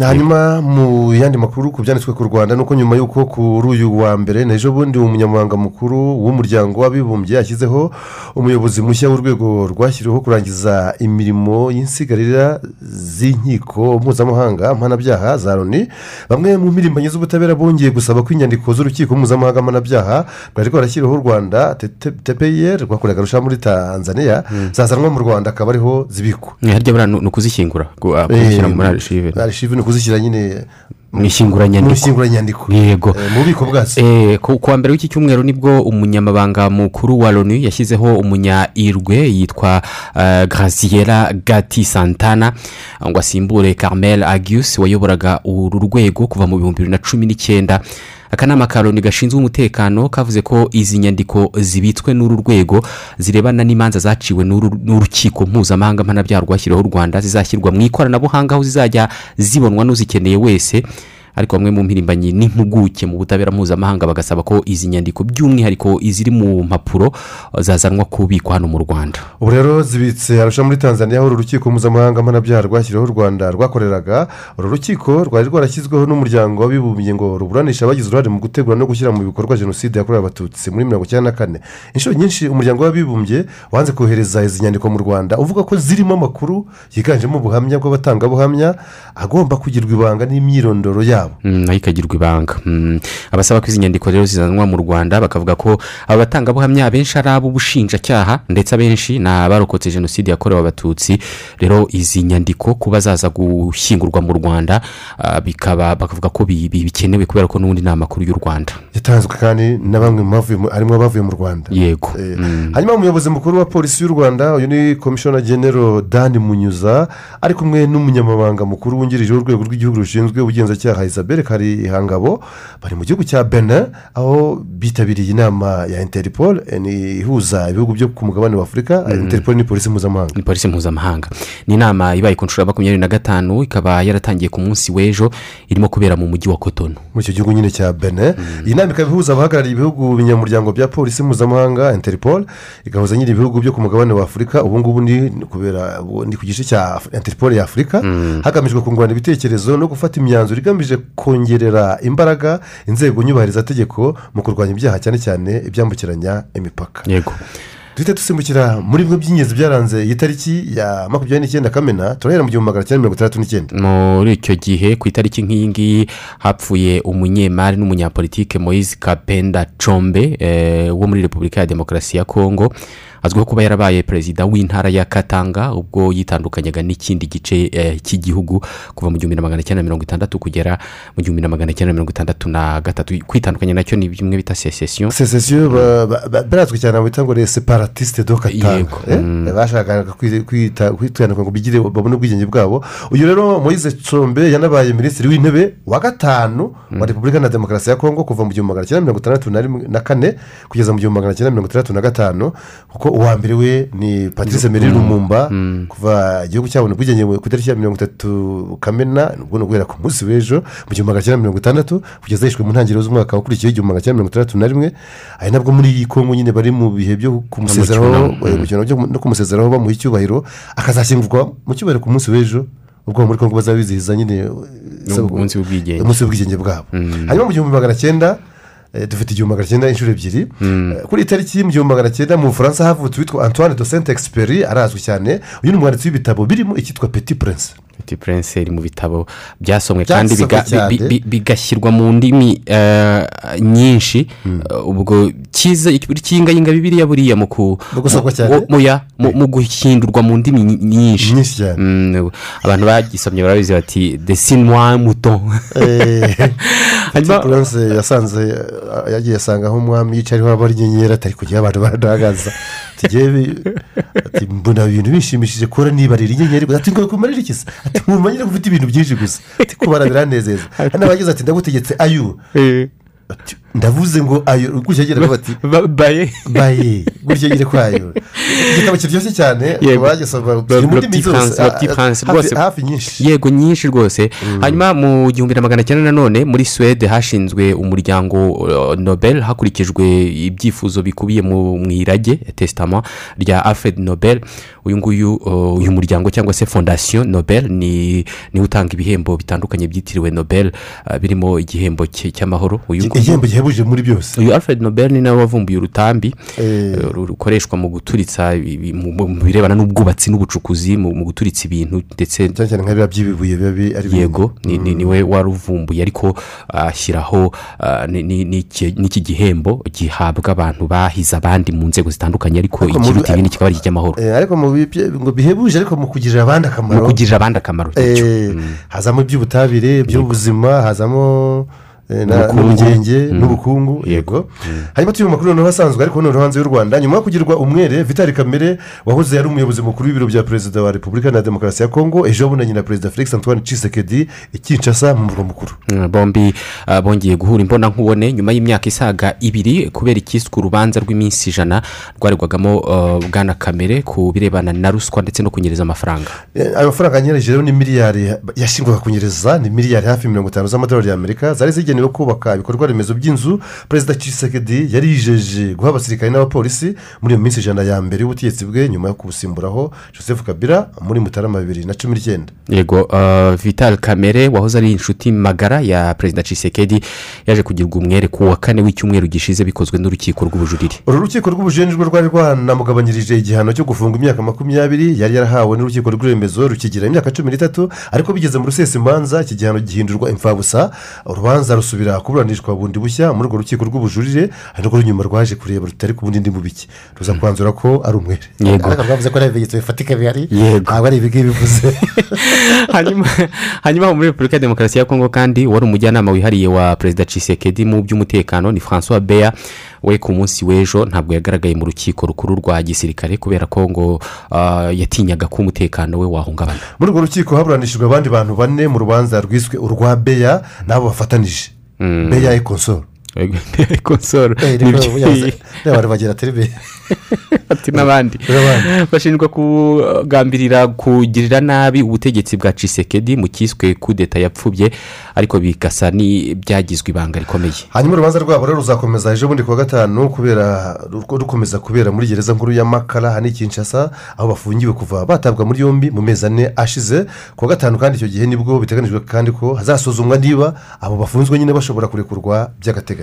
Hanyuma mu yandi makuru ku byanditswe ku rwanda nuko nyuma y'uko kuri uyu wa mbere n'ejo bundi umunyamabanga mukuru w'umuryango w'abibumbye yashyizeho umuyobozi mushya w'urwego rwashyiriweho kurangiza imirimo y'insigarira z'inkiko mpuzamahanga mpanabyaha za loni. Bamwe mu mpirimbanyi z'ubutabera bongeye gusaba ko inyandiko z'urukiko mpuzamahanga mpanabyaha rwari rwarashyiriweho u rwanda tpir rwakoreraga rusha muri tanzania zazanwa mu rwanda akaba ariho zibikwa. Ni ukuzishyingura kuzishyira muri arishive arishive ni ukuzishyira nyine mu ishyinguranyandiko yego. Mu bubiko bwazo ku wa mbere w'iki cyumweru ni bwo umunyamabanga mukuru wa loni yashyizeho umunya-irwe yitwa graziera gati santana ngo asimbure carmel agius wayoboraga uru rwego kuva mu bihumbi bibiri na cumi n'icyenda. Akanama ka loni gashinzwe umutekano kavuze ko izi nyandiko zibitswe n'uru rwego zirebana n'imanza zaciwe n'urukiko mpuzamahanga mpanabyaha rwashyiriweho u rwanda zizashyirwa mu ikoranabuhanga aho zizajya zibonwa n'uzikeneye wese. Ariko bamwe mu mpirimbanyi n'impuguke mu butabera mpuzamahanga bagasaba ko izi nyandiko by'umwihariko iziri mu mpapuro zazanwa kubikwa hano mu rwanda. Ubu rero zibitse arusha muri tanzania aho uru rukiko mpuzamahanga mpanabyaha rwashyiriweho u rwanda rwakoreraga. Uru rukiko rwari rwarashyizweho n'umuryango w'abibumbye ngo ruburanishe abagize uruhare mu gutegura no gushyira mu bikorwa jenoside yakorewe abatutsi muri mirongo icyenda na kane. Inshuro nyinshi umuryango w'abibumbye wanze kohereza izi nyandiko mu rwanda. Uvuga ko zirimo amakuru yiganjemo ubuhamya bw'abatangabuhamya agomba kugirwa ibanga n'imyirondoro yabo. Na yo ikagirwa ibanga. Abasaba ko izi nyandiko rero zizanwa mu rwanda bakavuga ko aba batangabuhamya abenshi ari ab'ubushinjacyaha ndetse abenshi ni abarokotse jenoside yakorewe abatutsi. Rero izi nyandiko kuba zaza gushyingurwa mu rwanda bikaba bakavuga ko bikenewe kubera ko n'ubundi ni amakuru y'u rwanda. Yatanzwe kandi na bamwe harimo abavuye mu rwanda. Yego. Hanyuma umuyobozi mukuru wa polisi y'u rwanda uyu ni komishona genero dani munyuza ari kumwe n'umunyamabanga mukuru wungirije w'urwego rw'igihugu rushinzwe ubugenzacyaha isabelle karihangabo bari mu gihugu cya benin aho bitabiriye inama ya interpol ihuza ibihugu byo ku mugabane wa afurika interpol ni polisi mpuzamahanga. Ni polisi mpuzamahanga. Ni inama ibaye ku nshuro ya makumyabiri na gatanu ikaba yaratangiye ku munsi w'ejo irimo kubera mu mujyi wa kotono muri icyo gihugu nyine cya benin. Iyi nama ikaba ihuza abahagarariye ibihugu binyamuryango bya polisi mpuzamahanga interpol igahuza nyine ibihugu byo ku mugabane wa afurika ubu ngubu ni kubera ni ku gice cya interpol ya afurika hagamijwe kungurana ibitekerezo no gufata imyanzuro igamije kongerera imbaraga inzego nyubahirizategeko mu kurwanya ibyaha cyane cyane ibyambukiranya imipaka. Yego. Duhita dusimbukira muri bimwe by'ingenzi byaranze iyi tariki ya makumyabiri n'icyenda kamena turahera mu gihumbi magana cyenda mirongo itandatu n'icyenda. Muri icyo gihe ku itariki nk'iyi ngiyi hapfuye umunyemari n'umunyapolitike moise kapenda combe wo muri repubulika ya demokarasi ya kongo azwiho kuba yarabaye perezida w'intara ya katanga ubwo yitandukanyaga n'ikindi gice eh, cy'igihugu kuva mu gihumbi na magana cyenda mirongo itandatu kugera mu gihumbi na magana cyenda mirongo itandatu na gatatu. Kwitandukanya na cyo ni bimwe bita secession sesesiyo ba- barazwi cyane bita ngo les separatistes do katanga Eh, bashakaga kwi- kwita- kwitandukanya ngo bigire babone ubwigenge bwabo. Uyu rero moise combe yanabaye minisitiri w'intebe wa gatanu wa repubulika na demokarasi ya kongo kuva mu gihumbi magana cyenda mirongo itandatu na kane kugeza mu gihumbi magana cyenda mirongo itandatu na gatanu. Kuko uwa mbere we ni patrice meri lumumba kuva igihugu cyabona ubwigenge ku itariki ya mirongo itatu kamena ubwo ni uguhera ku munsi w'ejo mu gihumbi magana cyenda mirongo itandatu kugeza yishwe mu ntangiriro z'umwaka wakurikiyeho igihumbi magana cyenda mirongo itandatu na rimwe. Ari nabwo muri iyi kongo nyine bari mu bihe byo kumusezeraho eh, no kumusezeraho bamuha icyubahiro akazashyingurwa mu cyubahiro ku munsi w'ejo ubwo muri kongo bazaba bizihiza nyine eh, umunsi w'ubwigenge. bwabo. Hanyuma mu gihumbi magana cyenda dufite igihumbi magana cyenda inshuro ebyiri. Eh, kuri tariki mu gihumbi magana cyenda mu bufaransa havutse uwitwa antoine de saint experi arazwi cyane. Uyu ni umwanditsi w'ibitabo birimo icyitwa petit prince. Petit prince iri mu bitabo byasomwe kandi bigashyirwa mu ndimi eh, nyinshi. Eh, ubwo cyiza cyingayinga bibiriya buriya mu guhindurwa mu ndimi ny- nyinshi. Mm, abantu bagisomye barabizi bati desinwa muto prince yasanze eh, yagiye asanga aho umwami yicaye ariho haba hari inyenyeri atari kugira abantu barahagaza tugiye ati mbona ibintu bishimishije kubona nibarira inyenyeri. Gusa ati ngo kumarira iki se? Ati mwumva nyine ko ufite ibintu byinshi gusa. Ati kubara biranezeza hano abagize ati ndagutegetse ayu Ati, ndavuze ngo ayo gutya agira bati baye baye gutya agira kwayo igitabo kiryoshye cyane bagisoma kiri mu ndimi zose hafi- nyinshi. Yego nyinshi rwose. Hanyuma mu gihumbi na magana cyenda nanone muri suwede hashinzwe umuryango uh, nobel hakurikijwe ibyifuzo bikubiye mu irage tesitama rya alfred nobel. Uyu nguyu uh, uyu muryango cyangwa se fondasiyo nobel ni ni we utanga ibihembo bitandukanye byitiriwe nobel uh, birimo igihembo cy'amahoro. Uyu nguyu igihembo gihebuje muri byose. Uyu alfred nobel ni nawe wavumbuye urutambi eh, ru- rukoreshwa mu guturitsa mu birebana n'ubwubatsi n'ubucukuzi mu guturitsa ibintu ndetse cyane cyane nka biriya by'ibibuye biba bi- ari yego ni- ni- ni we waruvumbuye ariko ashyiraho ah, ni- ni- n'iki gihembo gihabwa abantu bahize abandi mu nzego zitandukanye ariko ikiruta ibindi kikaba ari icy'amahoro Eh, ariko mu bihebuje ariko mu kugirira abandi akamaro. Mu kugirira abandi akamaro Eh, hazamo iby'ubutabire iby'ubuzima hazamo eh. N'ubugenge Mm. n'ubukungu yego. hanyuma turi mu makuru noneho asanzwe ariko noneho hanze y'u rwanda. Nyuma yo kugirwa umwere vitali kamere wahoze ari umuyobozi mukuru w'ibiro bya perezida wa repubulika na demokarasi ya kongo ejo bunanye na perezida felix antoine cisekedi i kinshasa mu murwa mukuru. Mm, bombi ah, bongeye guhura imbonankubone nyuma y'imyaka isaga ibiri kubera ikiswe urubanza rw'iminsi ijana rwaregwagamo ah, bwana kamere ku birebana na ruswa ndetse no kunyereza amafaranga. Eh, ayo mafaranga anyereje rero ni miliyari yashyingwaga kunyereza ni miliyari hafi mirongo itanu z'amadolari y'amerika zari zigenewe kubaka ibikorwa remezo by'inzu perezida cisekedi yari yijeje guha abasirikare n'abapolisi muri iyo minsi ijana ya mbere y'ubutegetsi bwe nyuma yo kubusimburaho joseph kabila muri mutarama bibiri na cumi n'icyenda. Yego ah, vital kamere wahoze ari inshuti magara ya perezida cisekedi yaje kugirwa umwere ku wa kane w'icyumweru gishize bikozwe n'urukiko rw'ubujurire. Uru rukiko rw'ubujeni rwo rwari rwanamugabanyirije igihano cyo gufunga imyaka makumyabiri yari yarahawe n'urukiko rw'iremezo rukigira imyaka cumi n'itatu ariko bigeze mu rusesimanza iki gihano gihindurwa imfabusa urubanza rusubira kuburanishwa bundi bushya muri urwo rukiko rw'ubujurire ari rwo runyuma rwaje kureba rutari ku bundi ndi mubiki ruza kwanzura ko ari umwere. Yego. ariko rwavuze ko nta bimenyetso bifatika bihari. Yego. ntabwo ari ibingibi bivuze. Hanyuma hanyuma muri repubulika ya demokarasi ya kongo kandi wari umujyanama wihariye wa perezida cisekedi mu by'umutekano ni francois beya we ku munsi w'ejo ntabwo yagaragaye mu rukiko rukuru rwa gisirikare kubera ko ngo ah, yatinyaga ko umutekano we wahungabana. Muri urwo rukiko haburanishijwe abandi bantu bane mu rubanza rwiswe urwa beya n'abo bafatanije. Beya ekonsoro konsoro abantu bagira teri beya ati n'abandi bashinjwa kugambirira kugirira nabi ubutegetsi bwa cisekedi mu cyiswe kudeta yapfubye ariko bigasa n'ibyagizwe ibanga rikomeye hanyuma urubanza rwabo rero ruzakomeza ejo bundi kuwa gatanu kubera ru- rukomeza kubera muri gereza nkuru ya makara hano i kinshasa aho bafungiwe kuva batabwa muri yombi mu mezi ane ashize kuwa gatanu kandi icyo gihe ni bwo biteganyijwe kandi ko hazasuzumwa niba abo bafunzwe nyine bashobora kurekurwa by'agateganyo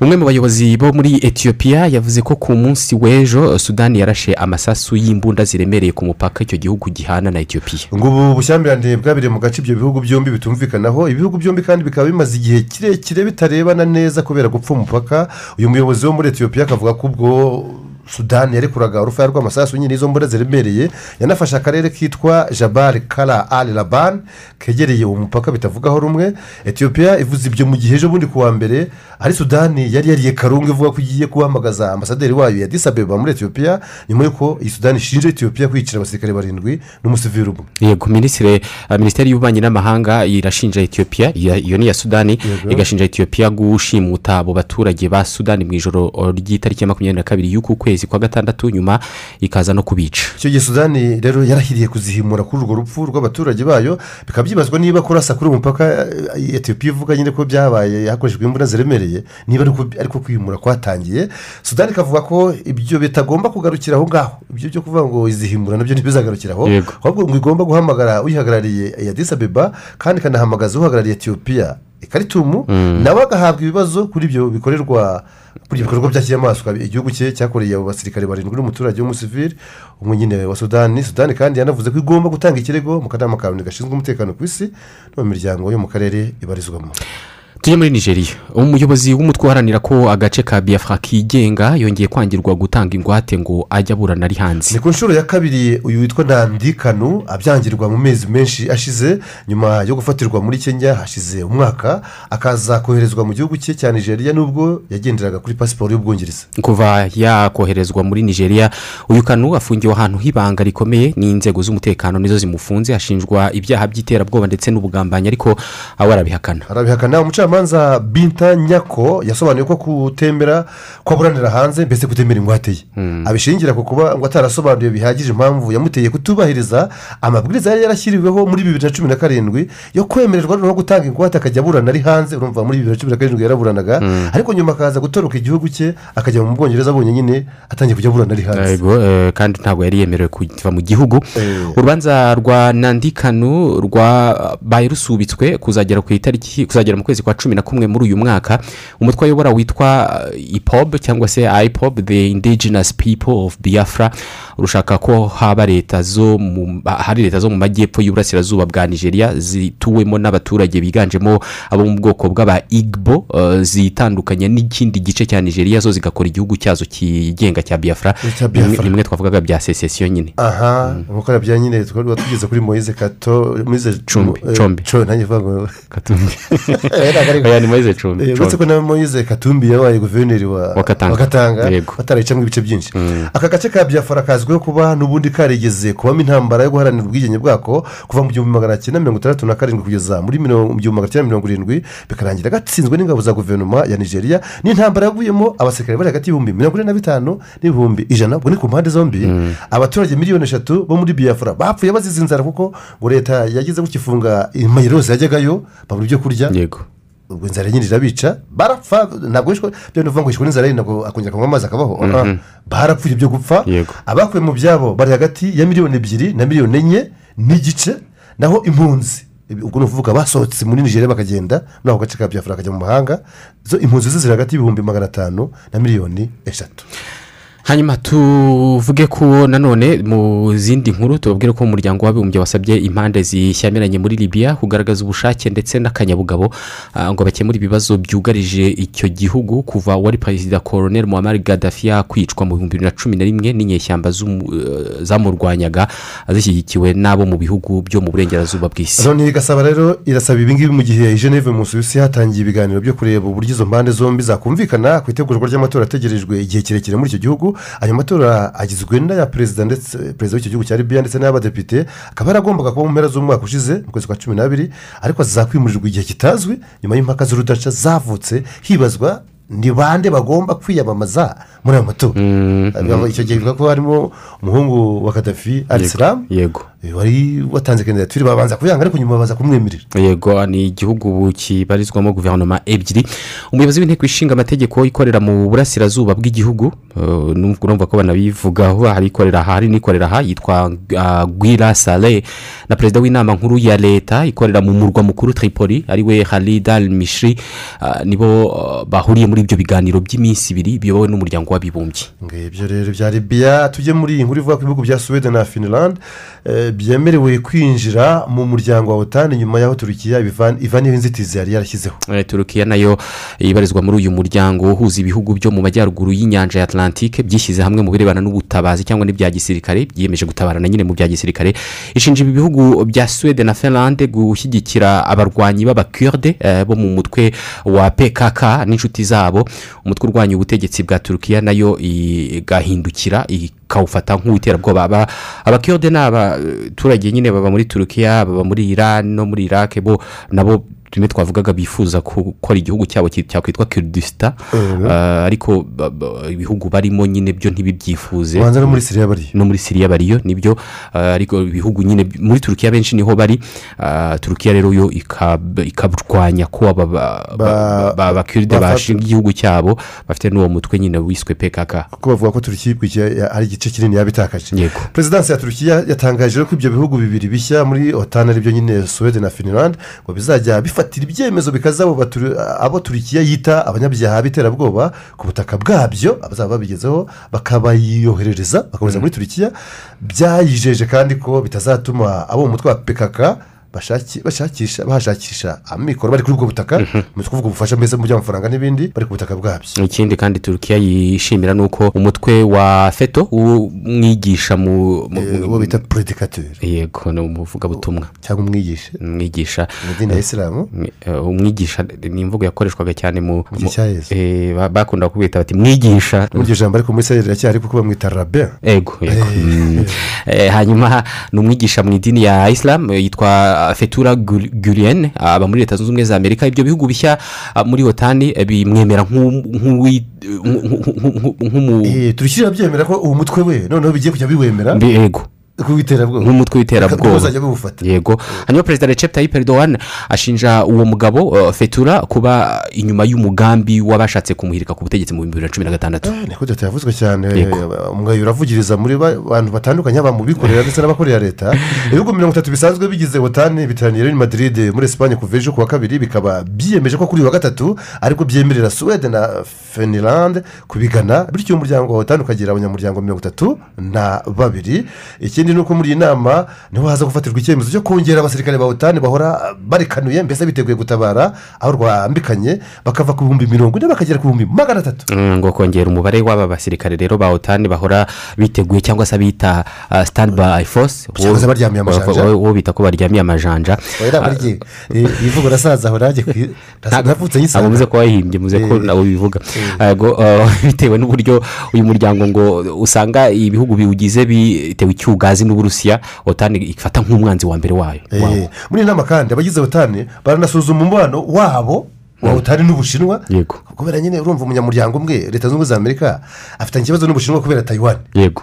umwe mu bayobozi bo muri etiyopiya yavuze ko ku munsi w'ejo sudani yarashe amasasu y'imbunda ziremereye ku mupaka icyo gihugu gihana na etiyopiya ngo ubu bushyamirane bwabereye mu gace ibyo bihugu byombi bitumvikanaho. Ibihugu byombi kandi bikaba bimaze igihe kirekire bitarebana neza kubera gupfa umupaka. Uyu muyobozi wo muri etiyopiya akavuga ko ubwo sudani yarekuraga urufaya rw'amasasu nyine izo mbura ziremereye yanafashe akarere kitwa jabari kara ali laban kegereye uwo mupaka bitavugaho rumwe. Etiyopiya ivuze ibyo mu gihe ejo bundi ku wa mbere ari sudani yari yariye karungu ivuga ko igiye guhamagaza ambasaderi wayo ya disabeba muri etiyopiya nyuma y'uko iyi sudani ishinja etiyopiya kwicira abasirikare barindwi n'umusivili umwe yego minisitiri uh, minisiteri y'ububanyi n'amahanga irashinja etiyopiya iya- iyo ni iya sudani igashinja etiyopiya gushimuta abo baturage ba sudani mu ijoro uh, ry'itariki ya makumyabiri na kabiri y'uku kwezi kwa gatandatu nyuma ikaza no kubica. Icyo gihe sudani rero yarahiriye kuzihimura kuri urwo rupfu rw'abaturage bayo bikaba byibazwa niba kurasa kuri uwo mupaka eh, etiyopiya ivuga nyine ko byabaye hakoreshejwe imbunda ziremereye niba ariko kwihimura kwatangiye. Sudani ikavuga ko ibyo bitagomba kugarukira aho ngaho. Ibyo byo kuvuga ngo izihimura na byo ntibizagarukiraho ahubwo ngo igomba guhamagara uyihagarariye ya disabeba kandi ikanahamagaza uhagarariye etiyopiya ikaritumu Mm. nawe agahabwa ibibazo kuri ibyo bikorerwa kuri ibyo bikorwa bya kinyamaswa igihugu cye cyakoreye abo basirikare barindwi n'umuturage w'umusivili umwe nyine wa sudani. Sudani kandi yanavuze ko igomba gutanga ikirego mu kanama ka loni gashinzwe umutekano ku isi no mu miryango yo mu karere ibarizwamo. Tujye muri nigeria. Umuyobozi w'umutwe uharanira ko agace ka biafra kigenga yongeye kwangirwa gutanga ingwate ngo ajye aburana ari hanze. Ni ku nshuro ya kabiri uyu witwa nandi kanu abyangirwa mu mezi menshi ashize. Nyuma yo gufatirwa muri kenya hashize umwaka akaza koherezwa mu gihugu cye cya nigeria nubwo yagenderaga kuri pasiporo y'ubwongereza. Kuva yakoherezwa muri nigeria uyu kanu afungiwe ahantu h'ibanga rikomeye. N'inzego z'umutekano nizo zimufunze. Ashinjwa ibyaha by'iterabwoba ndetse n'ubugambanyi ariko awe arabihakana arabihakana umucamanza binta nyako yasobanuye ko kutemera ko aburanira hanze mbese kutemera ingwate ye. Abishingira ku kuba ngo atarasobanuye bihagije impamvu yamuteye kutubahiriza amabwiriza yari yarashyiriweho muri bibiri na cumi na karindwi yo kwemererwa no gutanga ingwate akajya aburana ari hanze urumva muri bibiri na cumi na karindwi yaraburanaga ariko nyuma akaza gutoroka igihugu cye akajya mu bwongereza abonye nyine atangiye kujya aburana ari hanze. Eh, kandi ntabwo yari yemerewe kuva mu gihugu. Urubanza rwa nandikanu rwabaye rusubitswe kuzagera ku itariki kuzagera mu kwezi kwa cumi na kumwe muri uyu mwaka. Umutwe ayobora witwa eh, ipob cyangwa se ipob the indigenous people of biafra. Rushaka ko haba leta zo mu hari leta zo mu majyepfo y'uburasirazuba bwa nigeria zituwemo n'abaturage biganjemo abo mu bwoko bw'aba igbo eh, zitandukanye n'ikindi gice cya nigeria zo zigakora igihugu cyazo kigenga cya biafra. Bimwe- twavugaga bya secession nyine. Aha nk'uko bya nyine twari tugeze kuri moyize kato moyize Cumbi, eh, Combi. Co- nanjye mvuga ngo katumbi. Oya, ni Moise Combi, Eh, uretse ko na moyize katumbi yabaye guverineri wa Katanga. Batarayicamo ibice byinshi. Aka gace ka byafara kazwiho kuba n'ubundi karigeze kubamo intambara yo guharanira ubwigenge bwako kuva mu gihumbi magana cyenda mirongo itandatu na karindwi kugeza muri mu gihumbi magana cyenda mirongo irindwi bikarangira gatsinzwe n'ingabo za guverinoma ya nigeria n'intambara yaguyemo abasirikare bari hagati y'ibihumbi mirongo ine na bitanu n'ibihumbi ijana ubwo ni ku mpande zombi. Abaturage miliyoni eshatu bo muri biyafura bapfuye bazize inzara kuko ngo leta yagize gukifunga imayiro yose yajyagayo babura ibyo kurya. Yego. Ubwo inzara nyine irabica barapfa ntabwo byo ukuvuga ngo yishwe n'inzara yindi ntabwo akongera kunywa amazi akabaho. Mhm. Barapfuye ibyo gupfa. Yego. abakuwe mu byabo bari hagati ya miliyoni ebyiri na miliyoni enye n'igice naho impunzi. Ubwo ni ukuvuga basohotse muri nigeria bakagenda muri ako gace ka byafura bakajya mu mahanga. Zo impunzi zo ziri hagati y'ibihumbi magana atanu na miliyoni eshatu. Hanyuma tuvuge ko nanone mu zindi nkuru tubabwire ko umuryango w'abibumbye wasabye impande zishyamiranye muri libya kugaragaza ubushake ndetse n'akanyabugabo ah, ngo bakemure ibibazo byugarije icyo gihugu kuva wari perezida koroneri muhammad gaddafi yakwicwa mu bihumbi bibiri na cumi na rimwe n'inyeshyamba eh, zamurwanyaga zishyigikiwe n'abo mu bihugu byo mu burengerazuba bw'isi. Loni igasaba rero irasaba ibingibi mu gihe geneve mu suwisi hatangiye ibiganiro byo kureba uburyo izo mpande zombi zakumvikana ku itegurwa ry'amatora ategerejwe igihe kirekire muri icyo gihugu. Ayo matora agizwe n'aya perezida ndetse perezida w'icyo gihugu cya libiya ndetse n'ay'abadepite akaba yaragombaga kuba mu mpera z'umwaka ushize mu kwezi kwa cumi n'abiri ariko zizakwimurirwa igihe kitazwi nyuma y'impaka z'urudaca zavutse hibazwa ni bande bagomba kwiyamamaza muri ayo matora? Icyo gihe bivuga ko harimo umuhungu wa kadafi arisiramu yego. Wari watanze kandidatire babanza kuyanga ariko nyuma baza kumwemerera yego ni igihugu kibarizwamo guverinoma ebyiri. Umuyobozi w'inteko ishinga amategeko ikorera mu burasirazuba bw'igihugu eh, urumva ko banabivugaho hari ikorera aha hari n'ikorera aha yitwa ah, gwira sale na perezida w'inama nkuru ya leta ikorera mu murwa mukuru tripoli ari we halid al mishri ah, nibo ah, bahuriye muri ibyo biganiro by'iminsi ibiri biyobowe n'umuryango w'abibumbye. Ngibyo rero bya libiya tujye muri iyi nkuru ivuga ko ibihugu bya suwede na finland eh, eh, byemerewe kwinjira mu muryango wa otani nyuma y'aho turukiya ibivan- ivaniyeho inzitizi yari yarashyizeho. Eh, turukiya na yo ibarizwa muri uyu muryango uhuza ibihugu byo mu majyaruguru y'inyanja ya atlantique byishyize hamwe mu birebana n'ubutabazi cyangwa n'ibya gisirikare byiyemeje gutabarana nyine mu bya gisirikare. Ishinja ibi bihugu bya suwede na finlande gushyigikira abarwanyi b'abakurde eh, bo mu mutwe wa pkk n'inshuti zabo. Umutwe urwanya ubutegetsi bwa turukiya na yo igahindukira ikawufata nk'uw'iterabwoba Aba- abakurde ni abaturage nyine baba muri turukiya baba muri iran no muri iraq bo nabo rimwe twavugaga bifuza gukora igihugu cyabo cyakwitwa kiridisita Mhm. ariko ibihugu barimo nyine byo ntibibyifuze. Ubanza no muri Syria bariyo. no muri siriya bariyo ni byo. Ah, ariko ibihugu nyine muri turukiya benshi ni ho bari. Ah, turukiya rero yo ikab- ikabarwanya ko aba ba- ba- ba- abakiride bafata- bashinga igihugu cyabo. Bafite n'uwo mutwe nyine wiswe pkk kuko bavuga ko turukiya hari igice kinini yaba itakaje perezidansi ya turukiya yatangaje ko ibyo bihugu bibiri bishya muri otani ari byo nyine suwede na finland ngo bizajya bifatira ibyemezo bikaza abo turukiya yita abanyabyaha b'iterabwoba ku butaka bwabyo abazaba babigezeho bakabayoherereza bakabohereza muri turukiya. Byayijeje kandi ko bitazatuma abo mu mutwe wa bashaki- bashakisha bahashakisha amikoro bari kuri ubwo butaka mu kuvuga ubufasha mbese mu by'amafaranga n'ibindi bari ku butaka bwabyo. Ikindi kandi turukiya yishimira ni uko umutwe wa feto umwigisha mu uwo bita puredikateri yego ni umuvugabutumwa. Cyangwa umwigisha. Umwigisha. Mu idini ya isilamu Eh, umwigisha ni imvugo yakoreshwaga cyane mu gihe cya Yesu. eh, ba- bakunda kubita bati mwigisha. Iryo jambo ariko muri israel riracyari kuko bamwita rabe ego yego. Mm. Eh, hanyuma ni umwigisha mu idini ya isilamu eh, yitwa fetura guriyene aba muri leta zunze ubumwe za amerika ibyo bihugu bishya ah, muri otani eh, bimwemera nk'u- nk'uwi- Eh, turishyira byemera ko uwo mutwe we noneho bigiye kujya biwemera? Yego nk'umutwe w'iterabwoba yego. Hanyuma perezida recep tayyip erdogan ashinja uwo mugabo uh, fetura kuba inyuma y'umugambi w'abashatse kumuhirika ku butegetsi mu bihumbi bibiri na cumi na gatandatu. Niko leta yavuzwe cyane Yego. umwayo uravugiriza muri ba- bantu batandukanye haba mu bikorera ndetse n'abakorera leta. Ibihugu mirongo itatu bisanzwe bigize otani biteraniye rero i madrid muri esipanye kuva ejo ku wa kabiri bikaba byiyemeje ko kuri uyu wa gatatu ariko byemerera suwede na finland kubigana bityo umuryango wa otani ukagira abanyamuryango mirongo itatu na babiri. Ikindi ni uko muri iyi nama ni ho haza gufatirwa icyemezo cyo kongera abasirikare ba otani bahora barekanuye mbese biteguye gutabara aho rwambikanye bakava ku bihumbi mirongo ine bakagera ku bihumbi magana atatu. Mm, ngo kongera umubare w'aba basirikare rero ba otani bahora biteguye cyangwa se abita uh, stand by force Cyangwa se baryamiye amajanja. Wo- wo bita ko baryamiye amajanja. Igihe iyi mvugo urasaza ahora ajya ku navutse ntabwo nyisanga muze ko wayihimbye muze ko Eh. nawe bivuga. Yego, uh, bitewe n'uburyo uyu muryango ngo usanga ibihugu biwugize bitewe icyugazi n'uburusiya otani ifata nk'umwanzi wa mbere wayo Eh, muri iyi nama kandi abagize otani baranasuzuma umubano wabo wa otani n'ubushinwa yego. Kubera nyine urumva umunyamuryango umwe leta zunze ubumwe za amerika afitanye ikibazo n'ubushinwa kubera tayiwani yego.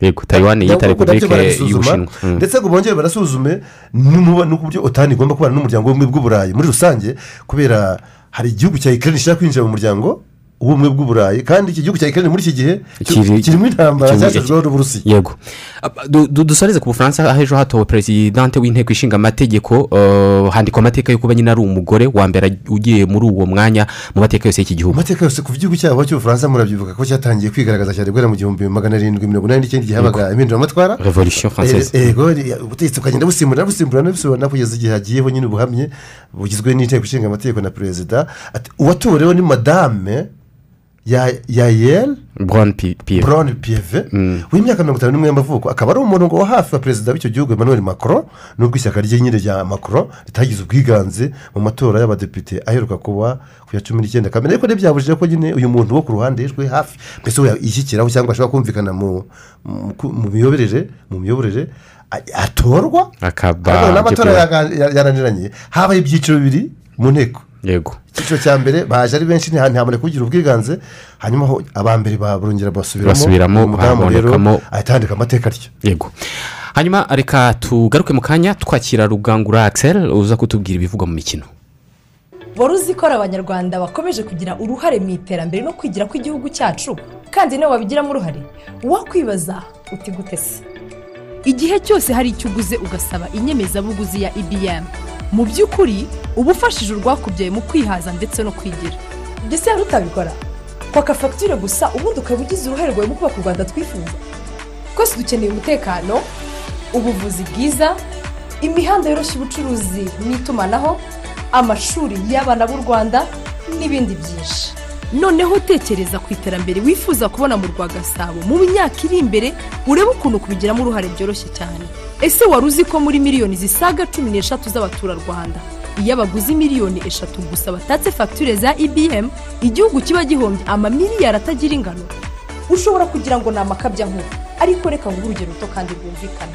Yego tayiwani yita barabisuzuma, y'ubushinwa Mm. ndetse ngo bongere banasuzume n'umuba- n'uburyo otani igomba kubana n'umuryango w'ubumwe bw'uburayi muri rusange kubera hari igihugu cya ikirere gishaka kwinjira mu muryango w'ubumwe bw'uburayi kandi iki gihugu cya ikirere muri iki gihe Kiri- kirimo intambara cyashyizweho n'uburusiya. Yego. Aba- du- du- dusoreze ku bufaransa aho ejo hatowe perezidante w'inteko ishinga amategeko uh, handikwa amateka yo kuba nyine ari umugore wa mbere ugiye muri uwo mwanya mu mateka yose y'iki gihugu. Amateka yose kuva igihugu cyabo cy'ubufaransa murabyibuka ko cyatangiye kwigaragaza cyane guhera mu gihumbi magana arindwi mirongo inani n'icyenda igihe habaga impinduramatwara revolution française. Eh, yego ri- ubutegetsi bukagenda busimburana busimburana busimburana kugeza igihe hagiyeho nyine ubuhamye bugizwe n'inteko ishinga amategeko na perezida. Uwatorewe ni madame ya yayel brown pieve brown pieve w'imyaka mirongo itanu n'umwe y'amavuko. Akaba ari umuntu ngo wa hafi wa perezida w'icyo gihugu emmanuel macron nubwo ishyaka rye nyine rya macron ritagize ubwiganze mu matora y'abadepite aheruka kuba ku ya cumi n'icyenda. Kamena ariko ntibyabujije ko nyine uyu muntu wo ku ruhande rwe hafi mbese we yishyikiraho cyangwa ashobora kumvikana mu miyoborere mu miyoborere atorwa? Akaba n'amatora yaraniranye. Habaye ibyiciro bibiri mu nteko. Yego. Icyiciro cya mbere baje ari benshi ntiha- ntihaboneka kugira ubwiganze. Hanyuma aho abambere barongera basubiramo Basubiramo, uyu mudamu rero ahita yandika amateka atyo. Yego. Hanyuma reka tugaruke mu kanya twakira rugangura axel uza kutubwira ibivugwa mu mikino. Wari uzi ko abanyarwanda bakomeje kugira uruhare mu iterambere no kwigira kw'igihugu cyacu? Kandi nawe wabigiramo uruhare? Wakwibaza uti gute se? Igihe cyose hari icyo uguze ugasaba inyemezabuguzi ya ibm mu by'ukuri uba ufashije urwakubyaye mu kwihaza ndetse no kwigira. Mbese yari utabikora. Kwaka fagitire gusa ubundi ukaba ugize uruhare rwawe mu kubaka u rwanda twifuza. Twese dukeneye umutekano ubuvuzi bwiza imihanda yoroshya ubucuruzi n'itumanaho amashuri y'abana b'u rwanda n'ibindi byinshi. Noneho tekereza ku iterambere wifuza kubona mu rwa gasabo mu myaka iri imbere urebe ukuntu kubigiramo uruhare byoroshye cyane. Ese wari uzi ko muri miliyoni zisaga cumi n'eshatu z'abaturarwanda? Iyo abaguzi miliyoni eshatu gusa batatse fagitire za ibm igihugu kiba gihombye amamiliyari atagira ingano. Ushobora kugira ngo ni amakabya nkuru ariko reka nguhe urugero ruto kandi rwumvikana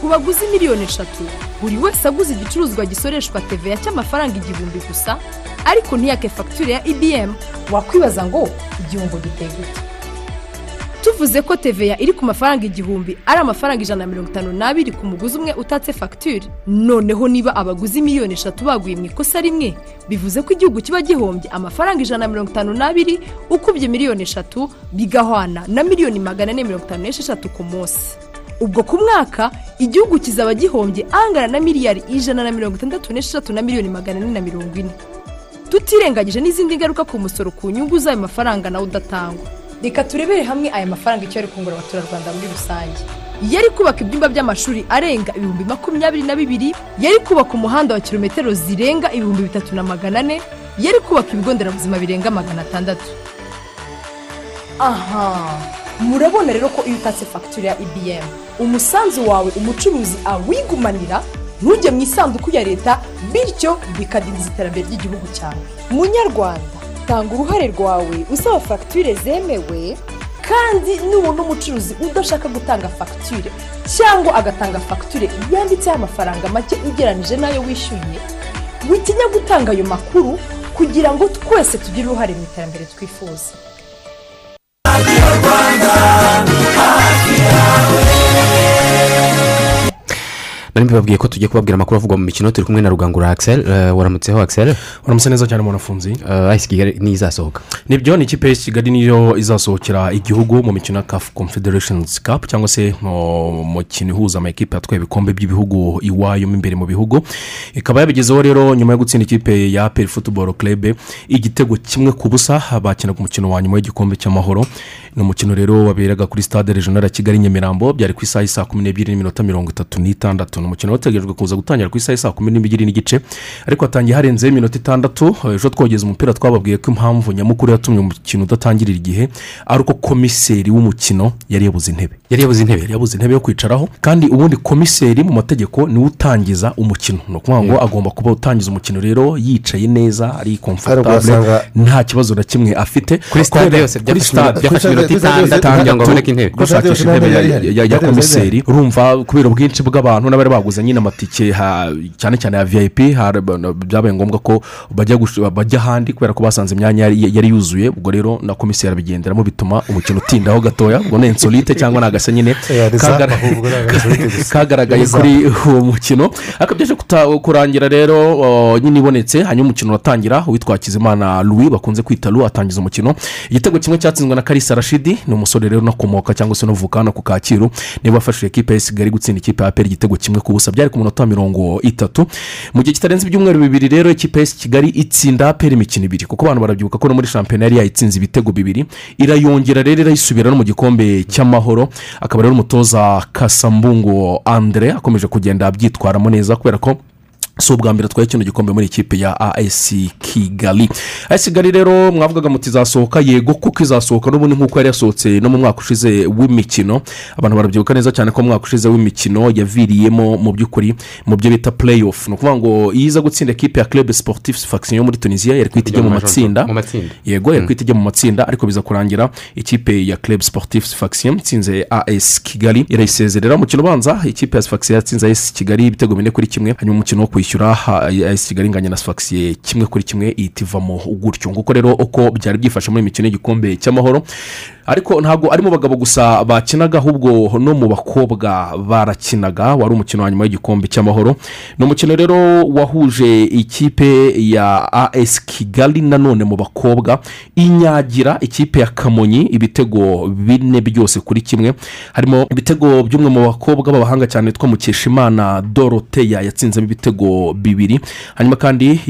ku baguzi miliyoni eshatu buri wese aguze igicuruzwa gisoreshwa teveya cy'amafaranga igihumbi gusa ariko ntiyake fagitire ya ibm wakwibaza ngo igihombo giteye gute? Tuvuze ko teveya iri ku mafaranga igihumbi ari amafaranga ijana na mirongo itanu n'abiri ku muguzi umwe utatse fagitire noneho niba abaguzi miliyoni eshatu baguye mu ikosa rimwe bivuze ko igihugu kiba gihombye amafaranga ijana na mirongo itanu n'abiri ukubye miliyoni eshatu bigahwana na miliyoni magana ane mirongo itanu n'esheshatu ku munsi. Ubwo ku mwaka igihugu kizaba gihombye angana na miliyari ijana na mirongo itandatu n'esheshatu na miliyoni magana ane na mirongo ine. Tutirengagije n'izindi ngaruka ku musoro ku nyungu z'ayo mafaranga nawe udatangwa. Reka turebere hamwe aya mafaranga icyo ari kungura abaturarwanda muri rusange. Yari kubaka ibyumba by'amashuri arenga ibihumbi makumyabiri na bibiri yari kubaka umuhanda wa kilometero zirenga ibihumbi bitatu na magana ane yari kubaka ibigo nderabuzima birenga magana atandatu. Aha. Murabona rero ko iyo utatse fagitire ya ibm umusanzu wawe umucuruzi awigumanira ntujye mu isanduku ya leta bityo bikadindiza iterambere ry'igihugu cyawe. Munyarwanda tanga uruhare rwawe usaba fagitire zemewe kandi nubona umucuruzi udashaka gutanga fagitire cyangwa agatanga fagitire yanditseho amafaranga make ugereranyije n'ayo wishyuye witinya gutanga ayo makuru kugira ngo twese tugire uruhare mu iterambere twifuza. Nari mbibabwiye ko tugiye kubabwira amakuru avugwa mu mikino turi kumwe na rugangura axel eh, waramutseho axel. Waramutse neza cyane munafunzi ayisi kigali niyo izasohoka ni byo ni ikipe y'isi kigali niyo izasohokera igihugu mu mikino ya kafu confederations cup cyangwa se mu mukino ihuza amakipe atwaye ibikombe by'ibihugu iwayo mo imbere mu bihugu. Ikaba yabigezeho rero nyuma yo gutsinda ikipe ya aperi futuboro club igitego kimwe ku busa bakinaga umukino wa nyuma w'igikombe cy'amahoro. Ni umukino rero waberaga kuri stade regional ya kigali nyamirambo byari ku isaha saa kumi n'ebyiri n'iminota mirongo itatu n'itandatu. Ni umukino wategerejwe kuza gutangira ku isaha saa kumi n'ebyiri n'igice ariko hatangiye harenzeho iminota itandatu. Ejo twogeza umupira twababwiye ko impamvu nyamukuru yatumye umukino udatangirira igihe ari uko komiseri w'umukino yari yabuze intebe. Yari yabuze intebe yari yabuze intebe yo kwicaraho kandi ubundi komiseri mu mategeko ni we utangiza umukino. Ni ukuvuga ngo agomba kuba utangiza umukino rero yicaye neza ari komfortable nta kibazo na kimwe afite. Kuri stade yose byafashe kugira ngo haboneke intebe gushakisha intebe ya- komiseri urumva kubera ubwinshi bw'abantu n'abari baguze nyine amatike cyane cyane ya vip hari- byabaye ngombwa ko bajya ahandi kubera ko basanze imyanya yari yuzuye ubwo rero na komiseri abigenderamo bituma umukino utindaho gatoya ubwo ni insolite cyangwa ni agasa nyine kagaragaye kuri uwo mukino ariko byaje kurangira rero uh, nyine ibonetse hanyuma umukino uratangira uwitwa hakizimana louis bakunze kwita lu atangiza umukino igitego kimwe cyatsinzwe na karisa rashidi ni umusore rero unakomoka cyangwa se unavuka hano ku kacyiru niba wafashije ikipe ya kigali gutsinda ikipe ya aperi igitego kimwe ku busa. Byari ku munota wa mirongo itatu. Mu gihe kitarenze ibyumweru bibiri rero ikipe ya kigali itsinda aperi imikino ibiri. Kuko abantu barabyibuka ko no muri shampiyona yari yayitsinze ibitego bibiri. Irayongera rero irayisubira no mu gikombe cy'amahoro. Akaba rero umutoza kasambungo andre akomeje kugenda abyitwaramo neza kubera ko si ubwa mbere atwaye kino gikombe muri ikipe ya as kigali. As kigali rero mwavugaga muti izasohoka yego kuko izasohoka n'ubundi nk'uko yari yasohotse no mu mwaka ushize w'imikino. Abantu barabyibuka neza cyane ko mu mwaka ushize w'imikino yaviriyemo mu by'ukuri mu byo bita play off ni ukuvuga ngo iyo iza gutsinda ekipe ya club sportif faction yo muri tunisiya yari kwita ijya mu matsinda. mu matsinda. Yego yari kwita ijya mu matsinda ariko biza kurangira ikipe ya club sportif faction itsinze as kigali irayisezerera. Umukino ubanza ikipe ya faction yatsinze as kigali ibitego bine kuri kimwe hanyuma umukino wo kwishyura. As kigali inganya na faction kimwe kuri kimwe ihita ivamo gutyo. Nguko rero uko byari byifashe muri mikino y'igikombe cy'amahoro ariko ntabwo ari mu bagabo gusa bakinaga ahubwo no mu bakobwa barakinaga. Wari umukino wa nyuma w'igikombe cy'amahoro. Ni umukino rero wahuje ikipe ya as kigali nanone mu bakobwa. Inyagira ikipe ya kamonyi ibitego bine byose kuri kimwe. Harimo ibitego by'umwe mu bakobwa b'abahanga cyane witwa mukeshimana doroteya yatsinzemo ibitego bibiri. Hanyuma kandi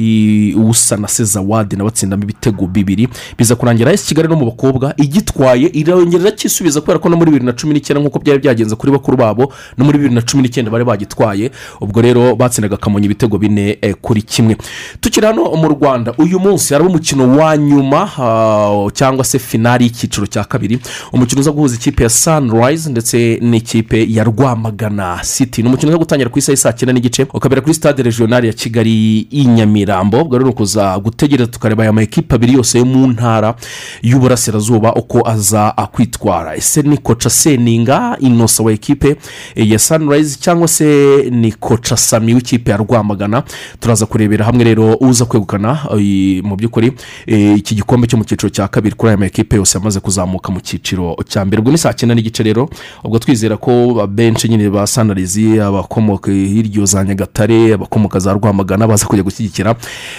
usa na sezawadi nawe atsindamo ibitego bibiri. Biza kurangira as kigali no mu bakobwa igitwaye irongera iracyisubiza kubera ko no muri bibiri na cumi n'icyenda nk'uko byari byagenze kuri bakuru babo no muri bibiri na cumi n'icyenda bari bagitwaye ubwo rero batsindaga kamonyi ibitego bine eh, kuri kimwe. Tukiri hano mu rwanda uyu munsi haraba umukino wa nyuma ah, cyangwa se finari y'icyiciro cya kabiri. Umukino uza guhuza ikipe ya sunrise ndetse n'ikipe ya rwamagana city. Ni umukino uza gutangira ku isaha saa cyenda n'igice ukabera kuri stade regional ya kigali i nyamirambo. Ubwo rero ukuza gutegereza tukareba aya makipe abiri yose yo mu ntara y'uburasirazuba uko aza akwitwara. Ese ni koca seninga inosa wa ekipe eh, ya sunrise cyangwa se ni koca sami w'ikipe ya rwamagana? Turaza kurebera hamwe rero uza kwegukana eh, mu by'ukuri eh, iki gikombe cyo mu cyiciro cya kabiri kuri aya makipe yose yamaze kuzamuka mu cyiciro cya mbere. Ubwo ni saa cyenda n'igice rero ubwo twizera ko benshi nyine ba sanarizi abakomoka hirya za nyagatare abakomoka za rwamagana baza kujya gushyigikira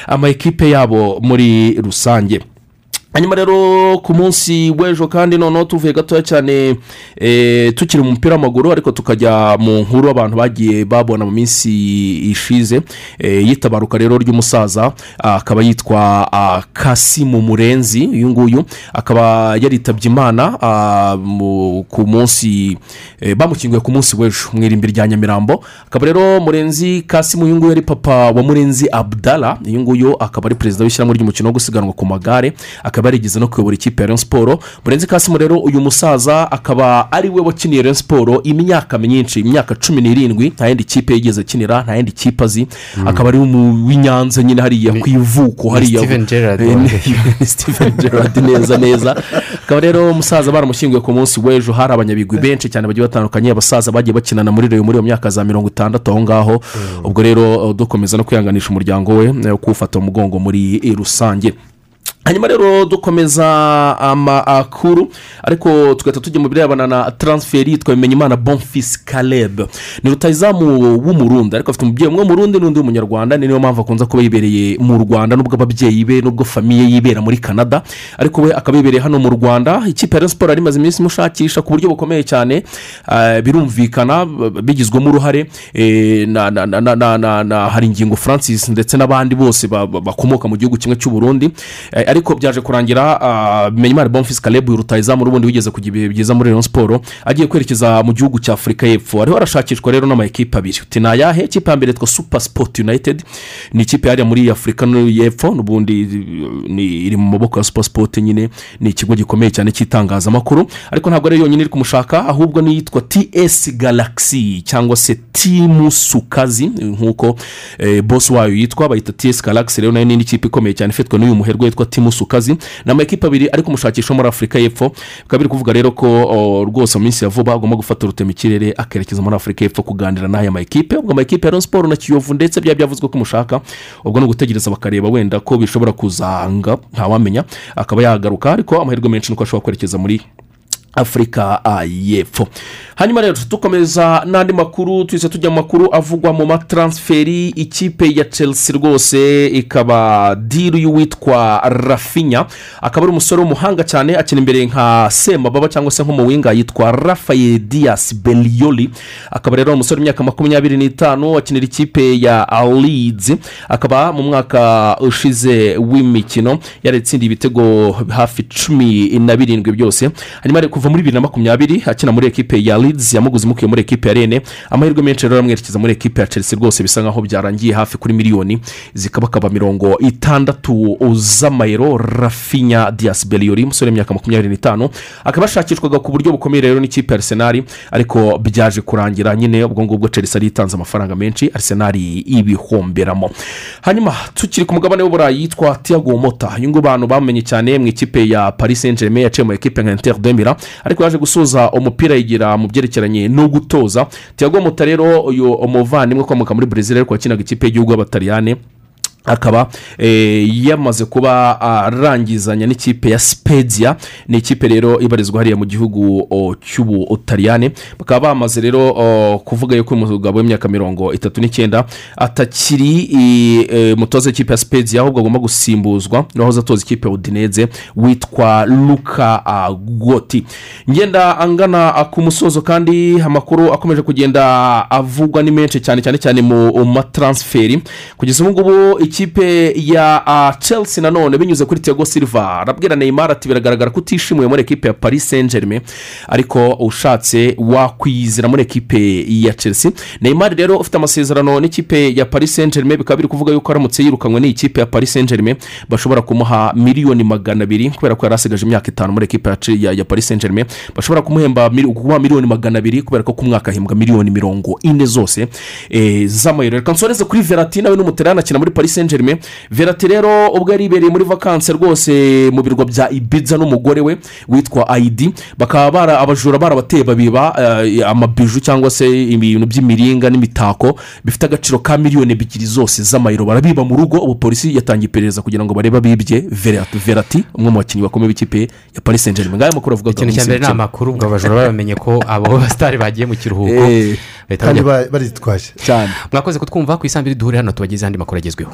ama ekipe yabo muri rusange. Hanyuma rero ku munsi w'ejo kandi noneho tuvuye gatoya cyane eh, tukiri mu mupira w'amaguru ariko tukajya mu nkuru abantu bagiye babona mu minsi ishize eh, yitabaruka rero ry'umusaza akaba yitwa ah, kasimu murenzi uyu nguyu akaba yaritabye imana ah, ku munsi eh, bamukinguye ku munsi w'ejo mu irimbi rya nyamirambo. Akaba rero murenzi kasimu uyu nguyu yari papa wa murenzi abdala uyu nguyu akaba ari perezida w'ishyirahamwe ry'umukino wo gusiganwa ku magare akaba yarigeze no kuyobora ikipe ya rayon siporo murenzi kasimu rero uyu musaza akaba ari we wakiniye rayon siporo imyaka myinshi imyaka cumi n'irindwi. Nta yindi kipe yigeze akinira nta yindi kipe azi. Akaba ari w'inyanza nyine hariya ku ivuko hariya ni steven gerard neza neza. Akaba rero umusaza baramushyinguye ku munsi w'ejo. Hari abanyabigwi benshi cyane bagiye batandukanye. Abasaza bagiye bakinana muri reyo muri iyo myaka za mirongo itandatu aho ngaho. Ubwo rero dukomeza no kwihanganisha umuryango we eh, kuwufata mu mugongo muri rusange. Hanyuma rero dukomeza amakuru ariko tugahita tujya mu birebana na taransiferi yitwa bimenyimana bonfisi karebe ni rutayizamu w'umurundi ariko afite umubyeyi umwe w'umurundi n'undi w'umunyarwanda ni niyo mpamvu akunze kuba yibereye mu rwanda nubwo ababyeyi be nubwo famiye yibera muri canada ariko we akaba yibereye hano mu rwanda. Ikipe ya siporo yari imaze iminsi imushakisha ku buryo bukomeye cyane birumvikana bigizwemo uruhare na- na haringingo francis ndetse n'abandi bose ba- ba- bakomoka mu gihugu kimwe cy'u burundi. Eh, ariko byaje kurangira ah, bimenyimana bonfisi karebu rutayizamu n'ubundi wigeze kugira ibihe byiza muri Rayon siporo agiye kwerekeza mu gihugu cya afurika y'epfo. Ariho arashakishwa rero n'amakipe abiri. Uti ni ayahe ikipe ya mbere yitwa supa sipoti yunayitedi ni ikipe yariya muri afurika y'epfo n'ubundi eh, iri mu maboko ya supa sipoti nyine ni ikigo gikomeye cyane cy'itangazamakuru. Ariko ntabwo ari yonyine iri kumushaka ahubwo n'iyitwa ts galaxy cyangwa se timu sukazi nk'uko eh, bosi wayo yitwa bayita ts galaxy rero na yo ni indi kipe ikomeye cyane ifitwe n'uyu muherwe witwa timu sukazi ni amakipe abiri ari kumushakisha muri afurika y'epfo. Bikaba biri kuvuga rero ko rwose mu minsi ya vuba agomba gufata urutema ikirere akerekeza muri afurika y'epfo kuganira n'aya makipe. Ubwo amakipe ya siporo na kiyovu ndetse byaba byavuzwe ko umushaka ubwo ni ugutegereza bakareba wenda ko bishobora kuzanga ntawamenya akaba yagaruka. Ariko amahirwe menshi nuko ashobora kwerekeza muri afurika y'epfo hanyuma rero dukomeza n'andi makuru tuhise tujya mu makuru avugwa mu mataransiferi ikipe ya chelsea rwose ikaba diri y'uwitwa rafinya akaba ari umusore w'umuhanga cyane akina imbere nka semababa cyangwa se nk'umuwinga yitwa rafael dias beliyoli akaba rero umusore w'imyaka makumyabiri n'itanu akinira ikipe ya leeds. Akaba mu mwaka ushize w'imikino yaratsindiye ibitego hafi cumi na birindwi byose. Hanyuma rero kuva muri bibiri na makumyabiri akina muri ekipe ya leeds yamuguze imukuye muri ekipe ya rene amahirwe menshi rero amwerekeza muri ekipe ya chelsea rwose bisa nkaho byarangiye hafi kuri miliyoni zikabakaba mirongo itandatu z'amayero. Rafinya dias beliyori umusore w'imyaka makumyabiri n'itanu akaba yashakishwaga ku buryo bukomeye rero n'ikipe ya arsenal ariko byaje kurangira nyine. Ubwo ngubwo chelsea yari itanze amafaranga menshi arsenal ibihomberamo. Hanyuma tukiri ku mugabane w'uburayi yitwa tiago mota uyu nguyu abantu bamenye cyane mu ikipe ya paris saint germain yaciye mu ikipe nka inter demira ariko yaje gusoza umupira yigira mu byerekeranye no gutoza tiago mota rero uyu umuvandimwe ukomoka muri brezil ariko wakinaga ikipe y'igihugu y'abataliyane akaba eh, yamaze kuba arangizanya n'ikipe ya sipedia ni ikipe rero ibarizwa hariya mu gihugu cy'ubutaliyane bakaba bamaze rero kuvuga yuko uyu mugabo w'imyaka mirongo itatu n'icyenda atakiri e, mutoza w'ikipe ya sipedia ahubwo agomba gusimbuzwa n'uwahoze atoza ikipe ya udineze witwa luka goti ngenda angana ku musozo kandi amakuru akomeje kugenda avugwa ni menshi cyane cyane cyane mu mataransiferi kugeza ubu ngubu ikipe ya ah, chelsea nanone binyuze kuri tiago silva. Arabwira neymar ati biragaragara ko utishimiye muri ekipe ya paris saint germain ariko ushatse wakwizira muri ekipe ya chelsea. Neymar rero ufite amasezerano n'ikipe ya paris saint germain bikaba biri kuvuga yuko aramutse yirukanwe n'iyi kipe ya paris saint germain bashobora kumuha miliyoni magana abiri kubera ko yari asigaje imyaka itanu muri ekipe ya, ya, paris saint germain bashobora kumuhemba kumuha miliyoni magana abiri kubera ko ku mwaka ahembwa miliyoni mirongo ine zose eh, z'amayero. Reka nsoreze kuri verati nawe n'umuterani akina muri paris saint germain verati rero ubwo yari ibereye muri vakansi rwose mu birwa bya ibiza n'umugore we witwa ayidi bakaba bara abajura barabateye babiba eh, amabiju cyangwa se ibintu by'imiringa n'imitako bifite agaciro ka miliyoni ebyiri zose z'amayero. Barabiba mu rugo ubu polisi yatangiye iperereza kugira ngo barebe abibye. Verati umwe mu bakinnyi bakomeye b'ikipe ya paris saint germain ngaya makuru avuga ikintu cya mbere ni amakuru ubwo abajura babamenye ko abo basitari bagiye mu kiruhuko. Eh, kandi baritwaje. Cyane. Mwakoze kutwumva ku isambu duhure hano tubagezeho andi makuru agezweho.